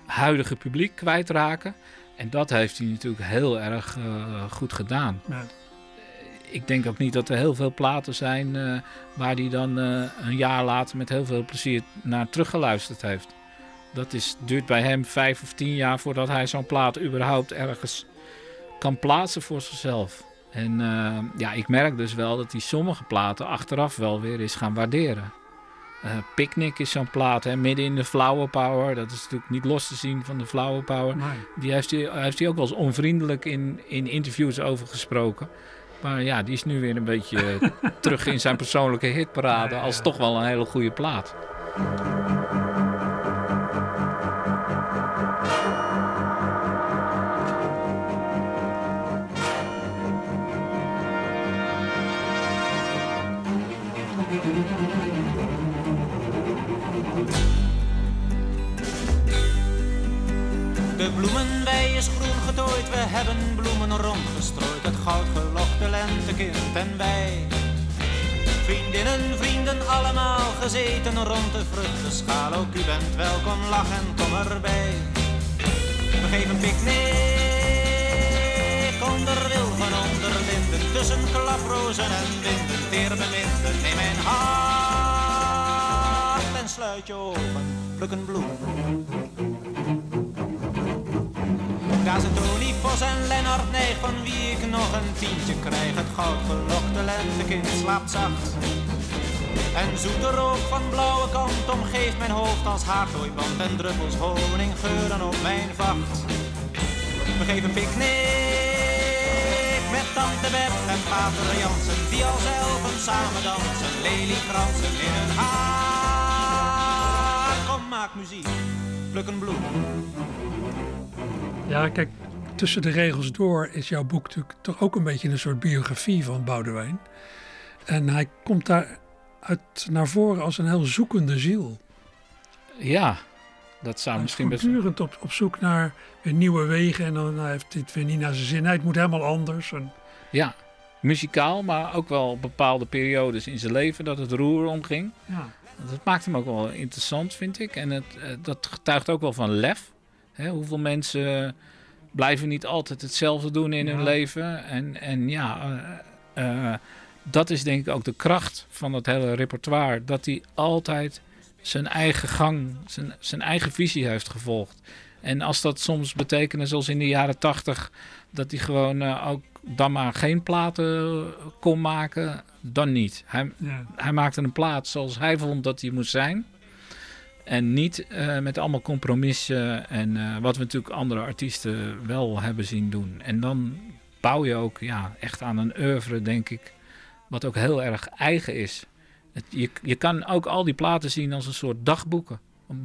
huidige publiek kwijtraken. En dat heeft hij natuurlijk heel erg uh, goed gedaan.
Ja
ik denk ook niet dat er heel veel platen zijn uh, waar hij dan uh, een jaar later met heel veel plezier naar teruggeluisterd heeft. Dat is, duurt bij hem vijf of tien jaar voordat hij zo'n plaat überhaupt ergens kan plaatsen voor zichzelf. En uh, ja, ik merk dus wel dat hij sommige platen achteraf wel weer is gaan waarderen. Picnic is zo'n plaat, hè, midden in de Flower Power. Dat is natuurlijk niet los te zien van de Flower Power.
Nee.
Die heeft hij, heeft hij ook wel eens onvriendelijk in, in interviews over gesproken. Maar ja, die is nu weer een beetje terug in zijn persoonlijke hitparade. Als toch wel een hele goede plaat.
De bloemenwei is groen getooid, we hebben bloemen rondgestrooid. Het goudgelokte lentekind en wij. Vriendinnen, vrienden, allemaal gezeten rond de vruchtenschaal. Ook u bent welkom, lach en kom erbij. We geven picknick onder wilgen, onder linden, tussen
klaprozen en winden, teer beminden. Neem mijn hart en sluit je ogen, pluk een bloem. Daar zijn Tony Vos en Lennart Neig, van wie ik nog een tientje krijg. Het goudgelokte lentekind slaapt zacht. En zoete rook van blauwe kant omgeeft mijn hoofd als haardooiband en druppels honing geuren op mijn vacht. We geven picknick met tante Beb en pater Jansen, die als elfen samen dansen, leliekransen in hun haar. Kom, maak muziek, pluk een bloem.
Ja, kijk, tussen de regels door is jouw boek natuurlijk toch ook een beetje een soort biografie van Boudewijn. En hij komt daar uit naar voren als een heel zoekende ziel.
Ja, dat zou
Hij is
misschien best...
voortdurend op, op zoek naar weer nieuwe wegen en dan heeft dit weer niet naar zijn zin. Het moet helemaal anders. En,
Ja, muzikaal, maar ook wel bepaalde periodes in zijn leven dat het roer omging.
ja.
Dat maakt hem ook wel interessant, vind ik. En het, eh, dat getuigt ook wel van lef. Hè, hoeveel mensen blijven niet altijd hetzelfde doen in hun leven. En, en ja, eh, eh, dat is denk ik ook de kracht van dat hele repertoire. Dat hij altijd zijn eigen gang, zijn, zijn eigen visie heeft gevolgd. En als dat soms betekende, zoals in de jaren tachtig, dat hij gewoon eh, ook dan maar geen platen kon maken, dan niet. Hij,
Ja.
hij maakte een plaat zoals hij vond dat hij moest zijn. En niet eh, met allemaal compromissen en eh, wat we natuurlijk andere artiesten wel hebben zien doen. En dan bouw je ook ja, echt aan een oeuvre, denk ik, wat ook heel erg eigen is. Je, je kan ook al die platen zien als een soort dagboeken.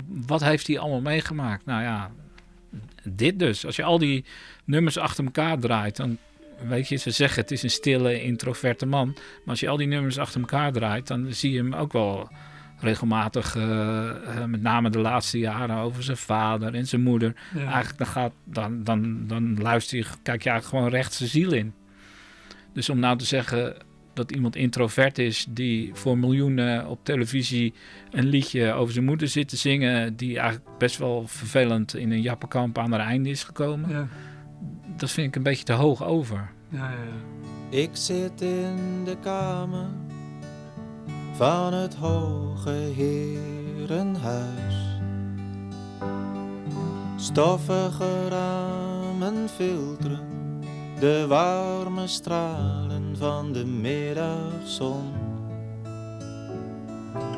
Wat heeft hij allemaal meegemaakt? Nou ja, dit dus. Als je al die nummers achter elkaar draait, dan weet je, ze zeggen het is een stille, introverte man. Maar als je al die nummers achter elkaar draait, dan zie je hem ook wel regelmatig, eh, eh, met name de laatste jaren, over zijn vader en zijn moeder.
Ja.
Eigenlijk dan, gaat, dan, dan, dan luister je, kijk je eigenlijk gewoon recht zijn ziel in. Dus om nou te zeggen dat iemand introvert is die voor miljoenen op televisie een liedje over zijn moeder zit te zingen, die eigenlijk best wel vervelend in een jappenkamp aan haar einde is gekomen,
Ja.
dat vind ik een beetje te hoog over.
Ja, ja, ja.
Ik zit in de kamer van het hoge herenhuis. Stoffige ramen filteren de warme stralen van de middagzon.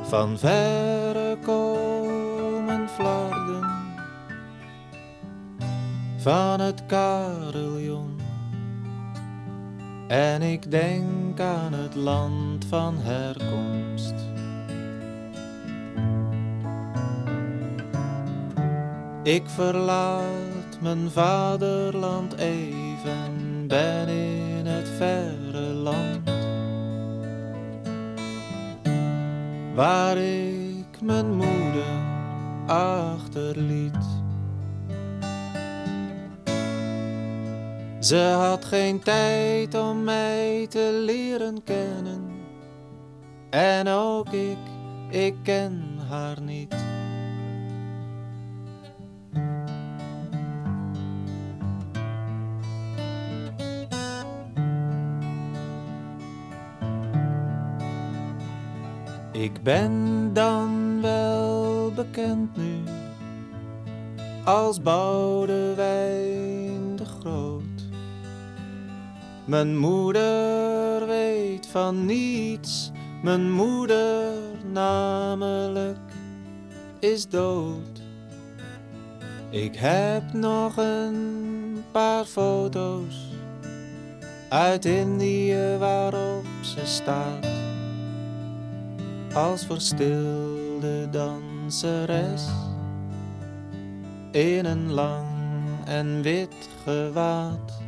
Van verre komen flarden van het carillon. En ik denk aan het land van herkomst. Ik verlaat mijn vaderland even, ben in het verre land. Waar ik mijn moeder achterliet. Ze had geen tijd om mij te leren kennen. En ook ik, ik ken haar niet. Ik ben dan wel bekend nu als Boudewijn Mijn moeder weet van niets, mijn moeder namelijk is dood. Ik heb nog een paar foto's uit Indië waarop ze staat als verstilde danseres in een lang en wit gewaad.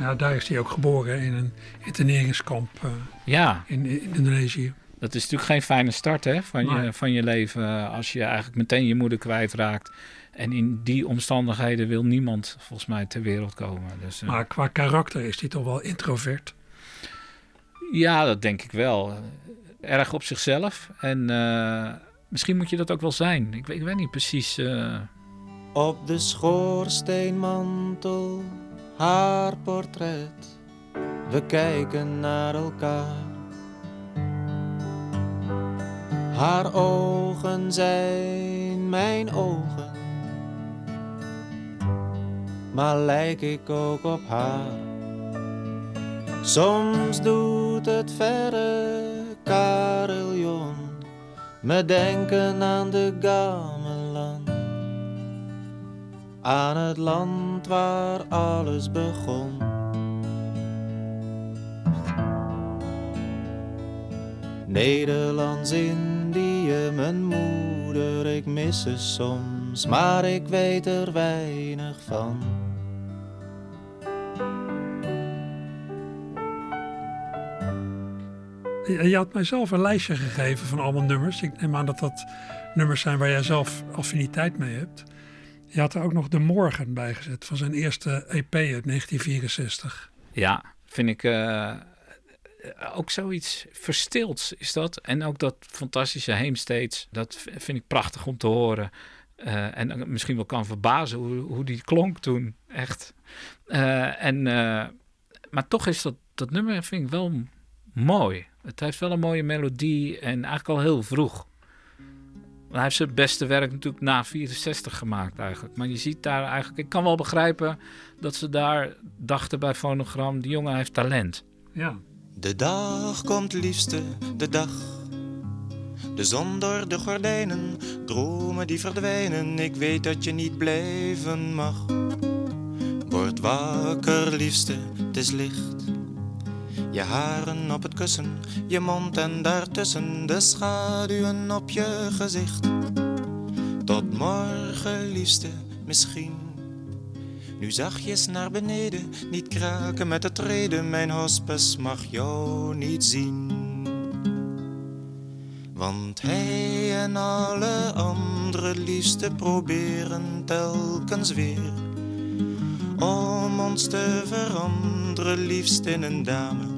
Ja, daar is hij ook geboren in een interneringskamp eh,
Ja,
in, in Indonesië.
dat is natuurlijk geen fijne start hè, van, je, van je leven eh, als je eigenlijk meteen je moeder kwijtraakt. En in die omstandigheden wil niemand volgens mij ter wereld komen. Dus, eh,
Maar qua karakter is hij toch wel introvert.
Ja, dat denk ik wel. Erg op zichzelf. En eh, misschien moet je dat ook wel zijn. Ik, weet- ik weet niet precies. eh,
Op de schoorsteenmantel haar portret. We kijken naar elkaar. Haar ogen zijn mijn ogen, maar lijk ik ook op haar. Soms doet het verre carillon me denken aan de gamelan, aan het land waar alles begon. Nederlands-Indië, mijn moeder, ik mis ze soms, maar ik weet er weinig van.
Je had mij zelf een lijstje gegeven van allemaal nummers. Ik neem aan dat dat nummers zijn waar jij zelf affiniteit mee hebt. Je had er ook nog De Morgen bij gezet van zijn eerste EP uit 1964.
Ja, vind ik eh, ook zoiets verstilds is dat. En ook dat fantastische Heemsteeds, dat vind ik prachtig om te horen. Eh, en misschien wel kan verbazen hoe, hoe die klonk toen, echt. Eh, en, maar toch is dat, dat nummer vind ik wel mooi. Het heeft wel een mooie melodie en eigenlijk al heel vroeg. Hij heeft zijn beste werk natuurlijk na 64 gemaakt eigenlijk. Maar je ziet daar eigenlijk... Ik kan wel begrijpen dat ze daar dachten bij Fonogram... die jongen heeft talent.
Ja.
De dag komt liefste, de dag. De zon door de gordijnen, dromen die verdwijnen. Ik weet dat je niet blijven mag. Word wakker, liefste, het is licht. Je haren op het kussen, je mond en daartussen de schaduwen op je gezicht. Tot morgen, liefste, misschien. Nu zachtjes naar beneden, niet kraken met de treden. Mijn hospice mag jou niet zien. Want hij en alle andere liefsten proberen telkens weer om ons te veranderen, liefst in een dame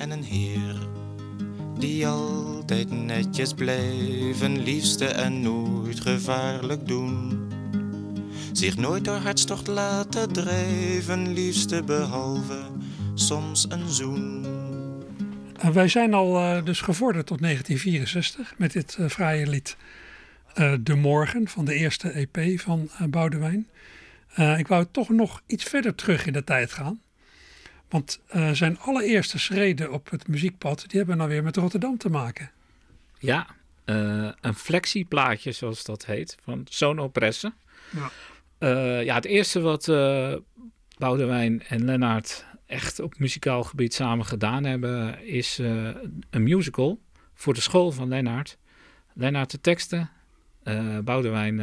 en een heer. Die altijd netjes blijven, liefste en nooit gevaarlijk doen. Zich nooit door hartstocht laten drijven, liefste behalve soms een zoen.
En wij zijn al eh, dus gevorderd tot 1964 met dit eh fraaie lied eh, De Morgen van de eerste EP van eh, Boudewijn. Eh, ik wou toch nog iets verder terug in de tijd gaan. Want eh, zijn allereerste schreden op het muziekpad, die hebben dan weer met Rotterdam te maken.
Ja, eh, een flexieplaatje zoals dat heet, van Sono Pressen.
Ja.
Eh, ja, het eerste wat Boudewijn en Lennart echt op muzikaal gebied samen gedaan hebben, is een musical voor de school van Lennart. Lennart de teksten. Boudewijn,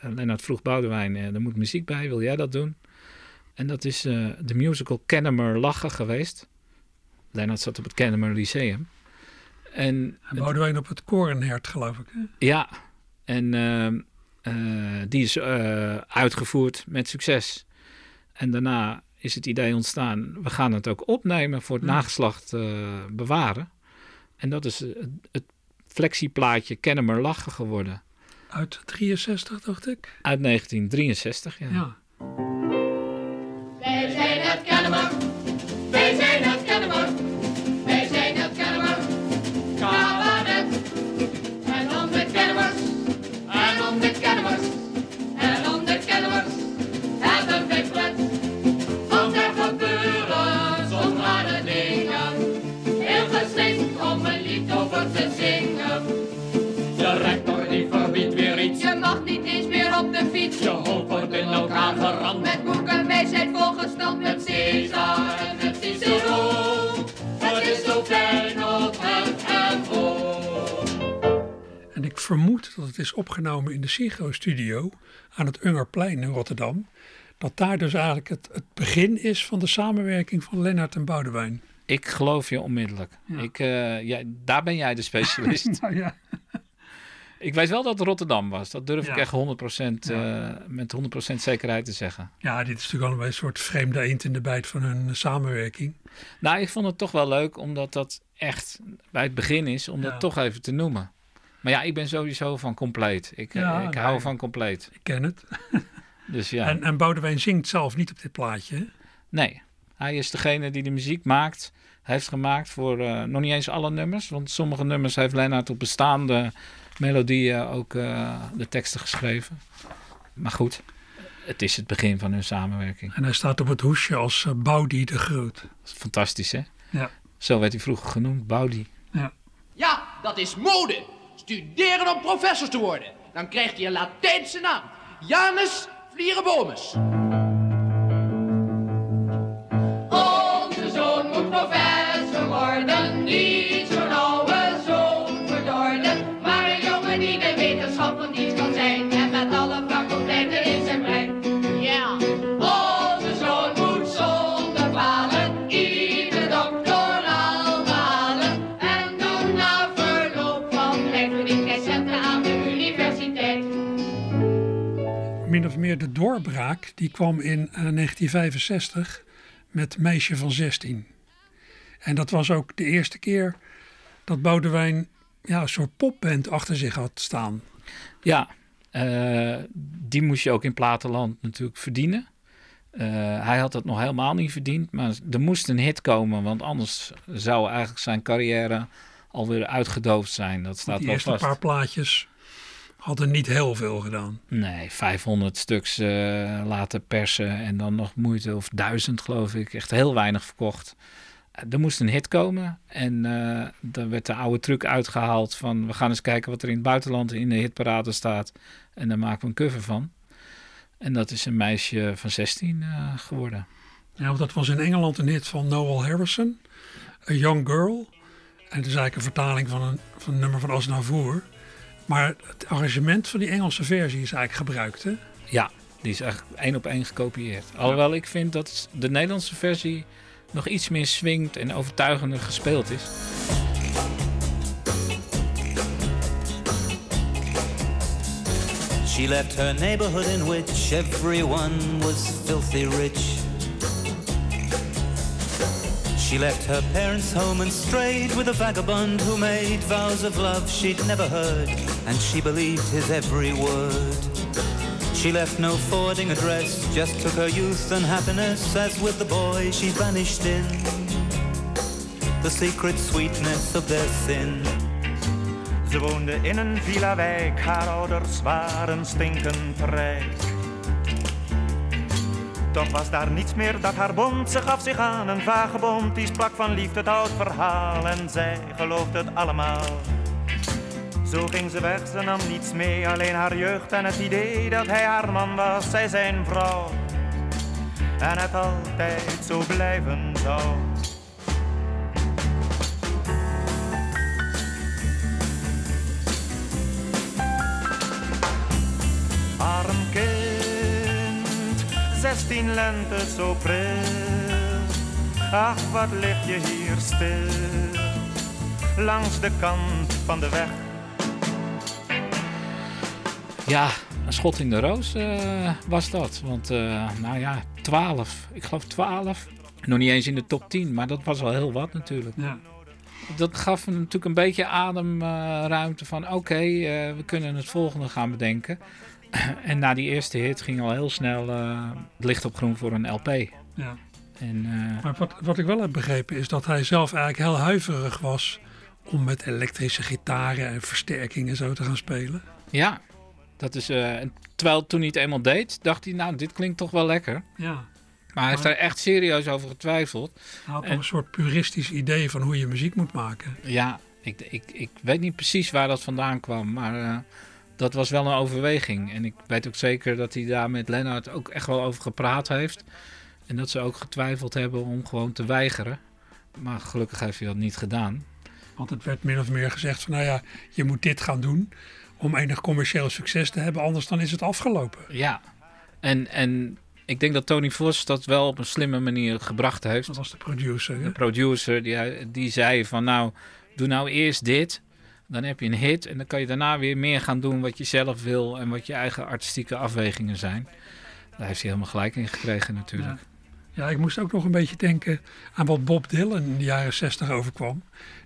Lennart vroeg Boudewijn, er moet muziek bij, wil jij dat doen? En dat is eh, de musical Kennemer Lachen geweest. Lennart zat op het Kennemer Lyceum. En
En Boudewijn op het Korenhert, geloof ik. Hè?
ja, en ehm, eh, die is eh, uitgevoerd met succes. En daarna is het idee ontstaan, we gaan het ook opnemen voor het
Hmm.
nageslacht bewaren. En dat is het, het flexieplaatje Kennemer Lachen geworden.
Uit 63, dacht ik.
Uit 1963, ja.
Ja. Vermoed dat het is opgenomen in de Sigro-studio aan het Ungerplein in Rotterdam. Dat daar dus eigenlijk het, het begin is van de samenwerking van Lennart en Boudewijn.
Ik geloof je onmiddellijk. Ik, eh, ja, daar ben jij de specialist.
Nou ja.
ik weet wel dat het Rotterdam was. Dat durf ik echt 100%, eh, met 100% zekerheid te zeggen.
ja, dit is natuurlijk allemaal een soort vreemde eend in de bijt van hun samenwerking.
Nou, ik vond het toch wel leuk, omdat dat echt bij het begin is, om dat toch even te noemen. Maar ja, ik ben sowieso van compleet. Ik, eh,
Ja,
ik
nee.
hou van compleet.
Ik ken het.
Dus ja,
En, en Boudewijn zingt zelf niet op dit plaatje. hè?
nee. Hij is degene die de muziek maakt, heeft gemaakt voor eh, nog niet eens alle nummers. Want sommige nummers heeft Lennart op bestaande melodieën ook eh, de teksten geschreven. Maar goed, het is het begin van hun samenwerking.
En hij staat op het hoesje als uh, Baudi de Groot.
Fantastisch, hè?
Ja.
Zo werd hij vroeger genoemd, Baudi.
Ja, dat is mode. Studeren om professor te worden. Dan krijg je een Latijnse naam. Janus Vlierenbomus.
Meer de doorbraak die kwam in eh, 1965 met Meisje van 16. En dat was ook de eerste keer dat Boudewijn ja, een soort popband achter zich had staan.
Ja, eh, die moest je ook in Platenland natuurlijk verdienen. Eh, hij had het nog helemaal niet verdiend, maar er moest een hit komen, want anders zou eigenlijk zijn carrière alweer uitgedoofd zijn. Dat staat
Die
wel vast.
paar plaatjes hadden niet heel veel gedaan.
Nee, 500 stuks eh, laten persen en dan nog moeite, of 1000 geloof ik, echt heel weinig verkocht. Eh, Er moest een hit komen en eh dan werd de oude truc uitgehaald van we gaan eens kijken wat er in het buitenland in de hitparade staat en daar maken we een cover van. En dat is een meisje van 16 eh, geworden.
Ja, dat was in Engeland een hit van Noel Harrison, A Young Girl. En het is eigenlijk een vertaling van een, van een nummer van Asnavour. Maar het arrangement van die Engelse versie is eigenlijk gebruikt. Hè?
Ja, die is eigenlijk één op één gekopieerd. Alhoewel ik vind dat de Nederlandse versie nog iets meer swingt en overtuigender gespeeld is.
She left her neighborhood in which everyone was filthy rich. She left her parents' home and strayed with a vagabond who made vows of love she'd never heard, and she believed his every word. She left no forwarding address, just took her youth and happiness, as with the boy she vanished in the secret sweetness of their sin.
Ze woonde in een villa-wijk, haar ouders waren stinkend rijk. Toch was daar niets meer dat haar bond, ze gaf zich aan een vagebond. Die sprak van liefde het oud verhaal en zij geloofde het allemaal. Zo ging ze weg, ze nam niets mee, alleen haar jeugd en het idee dat hij haar man was, zij zijn vrouw. En het altijd zo blijven zou. Zestien lente zo pril. Ach, wat lig je hier stil, langs de kant van de weg.
Ja, een schot in de roos eh, was dat. Want, eh, nou ja, 12. Ik geloof 12. Nog niet eens in de top 10, maar dat was wel heel wat natuurlijk.
Ja.
Dat gaf me natuurlijk een beetje ademruimte van oké, eh, we kunnen het volgende gaan bedenken. en na die eerste hit ging al heel snel eh, het licht op groen voor een LP.
Ja.
En, eh,
Maar wat, wat ik wel heb begrepen is dat hij zelf eigenlijk heel huiverig was om met elektrische gitaren en versterkingen zo te gaan spelen.
ja, dat is. eh, terwijl toen hij het eenmaal deed, dacht hij, nou, dit klinkt toch wel lekker.
Ja.
Maar hij heeft daar echt serieus over getwijfeld.
Hij had
En-
een soort puristisch idee van hoe je muziek moet maken.
Ja, ik, ik, ik weet niet precies waar dat vandaan kwam, maar dat was wel een overweging. En ik weet ook zeker dat hij daar met Lennart ook echt wel over gepraat heeft. En dat ze ook getwijfeld hebben om gewoon te weigeren. Maar gelukkig heeft hij dat niet gedaan.
Want het werd min of meer gezegd van nou ja, je moet dit gaan doen om enig commercieel succes te hebben, anders dan is het afgelopen.
Ja, en, en ik denk dat Tony Vos dat wel op een slimme manier gebracht heeft.
Dat was de producer. hè?
De producer die, die zei van nou, doe nou eerst dit. Dan heb je een hit en dan kan je daarna weer meer gaan doen wat je zelf wil en wat je eigen artistieke afwegingen zijn. Daar heeft hij helemaal gelijk in gekregen natuurlijk.
Ja, ik moest ook nog een beetje denken aan wat Bob Dylan in de jaren 60 overkwam.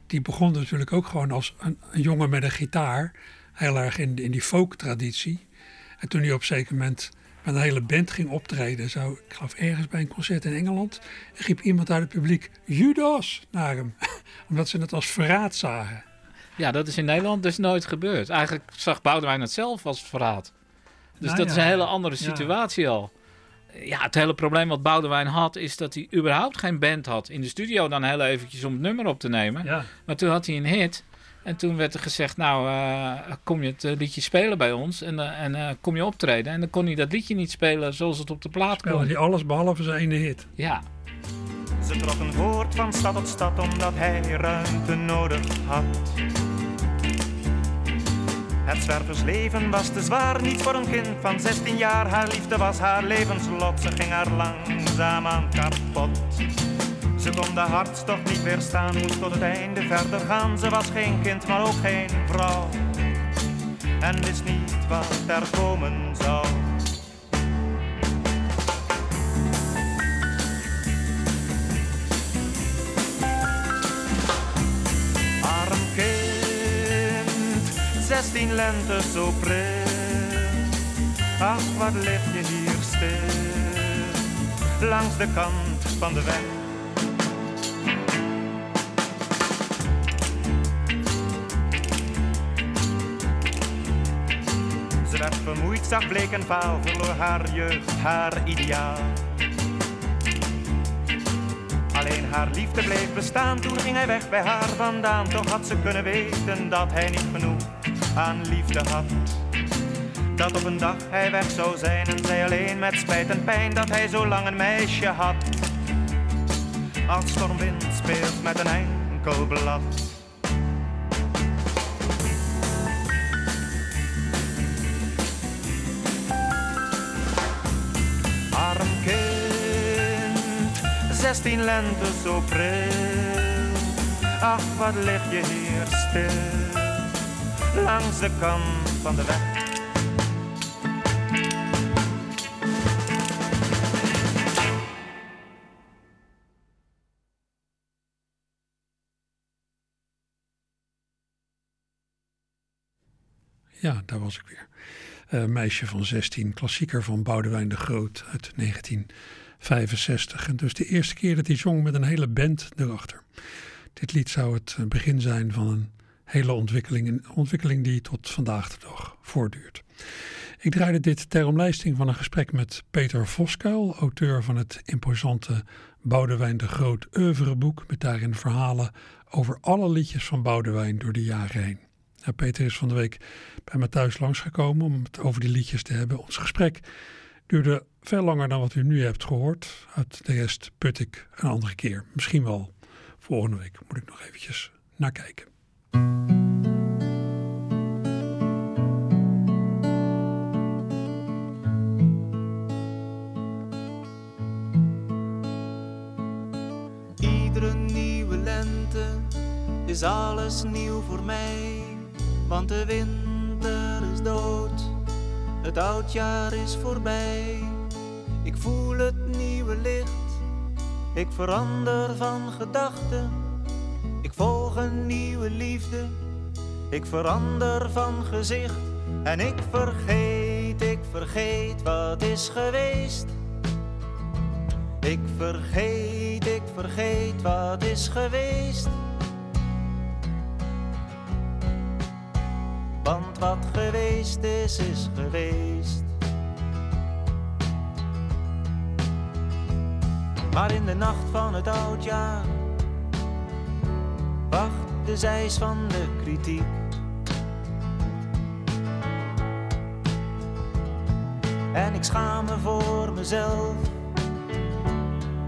Die begon natuurlijk ook gewoon als een, jongen met een gitaar, heel erg in, in die folk-traditie. En toen hij op een zeker moment met een hele band ging optreden. Zo, ik geloof ergens bij een concert in Engeland. En riep iemand uit het publiek Judas naar hem. Omdat ze het als verraad zagen.
Ja, dat is in Nederland dus nooit gebeurd. Eigenlijk zag Boudewijn het zelf als verraad. Dus
Nou
dat
ja,
is een hele andere
ja.
situatie al. Ja, het hele probleem wat Boudewijn had, is dat hij überhaupt geen band had. In de studio dan heel eventjes om het nummer op te nemen.
Ja.
Maar toen had hij een hit. En toen werd er gezegd, nou, eh, kom je het eh, liedje spelen bij ons en, eh, en eh, kom je optreden. En dan kon hij dat liedje niet spelen zoals het op de plaat
Speelde
kwam.
hij alles behalve zijn ene hit.
Ja,
Ze trokken voort van stad tot stad omdat hij ruimte nodig had. Het zwerversleven was te zwaar, niet voor een kind van 16 jaar. Haar liefde was haar levenslot, ze ging haar langzaam aan kapot. Ze kon de hartstocht niet weerstaan, moest tot het einde verder gaan. Ze was geen kind, maar ook geen vrouw. En wist niet wat er komen zou. Arm kind, zestien lente zo pril. Ach, wat lig je hier stil, langs de kant van de weg. Werd vermoeid, zag bleek en vaal, verloor haar jeugd, haar ideaal. Alleen haar liefde bleef bestaan, toen ging hij weg bij haar vandaan. Toch had ze kunnen weten dat hij niet genoeg aan liefde had. Dat op een dag hij weg zou zijn en zij alleen met spijt en pijn dat hij zo lang een meisje had. Als stormwind speelt met een enkel blad. Zestien lente zo pril. Ach, wat lig je hier stil, langs de kant van de weg.
Ja, daar was ik weer. Eh, meisje van 16, klassieker van Boudewijn de Groot uit 1965. En dus de eerste keer dat hij zong met een hele band erachter. Dit lied zou het eh, begin zijn van een hele ontwikkeling, een ontwikkeling die tot vandaag de dag voortduurt. Ik draaide dit ter omlijsting van een gesprek met Peter Voskuil, auteur van het imposante Boudewijn de Groot oeuvreboek, met daarin verhalen over alle liedjes van Boudewijn door de jaren heen. Ja, Peter is van de week bij me thuis langsgekomen om het over die liedjes te hebben. Ons gesprek duurde veel langer dan wat u nu hebt gehoord. Uit de rest put ik een andere keer. Misschien wel volgende week. Moet ik nog eventjes naar kijken.
Iedere nieuwe lente is alles nieuw voor mij, want de winter is dood, het oudjaar is voorbij. Ik voel het nieuwe licht, ik verander van gedachten, ik volg een nieuwe liefde, ik verander van gezicht en ik vergeet, ik vergeet wat is geweest. Ik vergeet, ik vergeet wat is geweest. Wat geweest is, is geweest. Maar in de nacht van het oudjaar wacht de zeis van de kritiek. En ik schaam me voor mezelf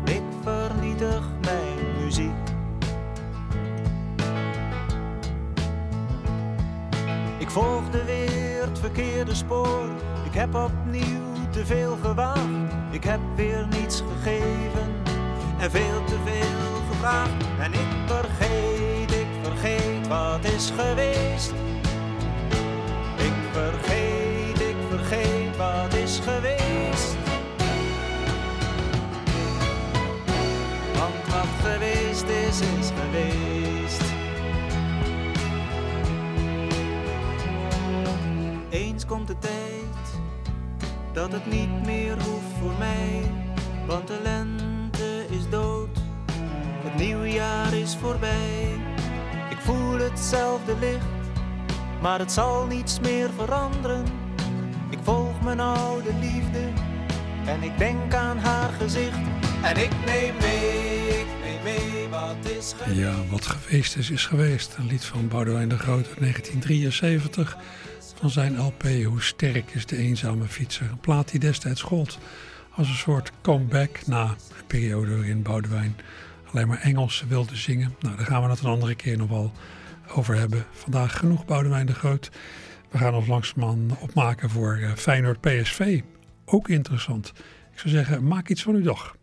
ik vernietig volgde weer het verkeerde spoor. Ik heb opnieuw te veel gewaagd. Ik heb weer niets gegeven en veel te veel gevraagd. En ik vergeet, ik vergeet wat is geweest. Ik vergeet, ik vergeet wat is geweest. Want wat geweest is, is geweest. Dat het niet meer hoeft voor mij, want de lente is dood. Het nieuwjaar is voorbij. Ik voel hetzelfde licht, maar het zal niets meer veranderen. Ik volg mijn oude liefde en ik denk aan haar gezicht. En ik neem mee, ik neem mee wat is geweest.
Ja, wat geweest is, is geweest. Een lied van Boudewijn de Groot uit 1973 van zijn LP Hoe sterk is de eenzame fietser. Een plaat die destijds gold als een soort comeback na een periode waarin Boudewijn alleen maar Engels wilde zingen. Nou, daar gaan we het een andere keer nog wel over hebben. Vandaag genoeg Boudewijn de Groot. We gaan ons langzamerhand opmaken voor eh, Feyenoord PSV. Ook interessant. Ik zou zeggen, maak iets van uw dag.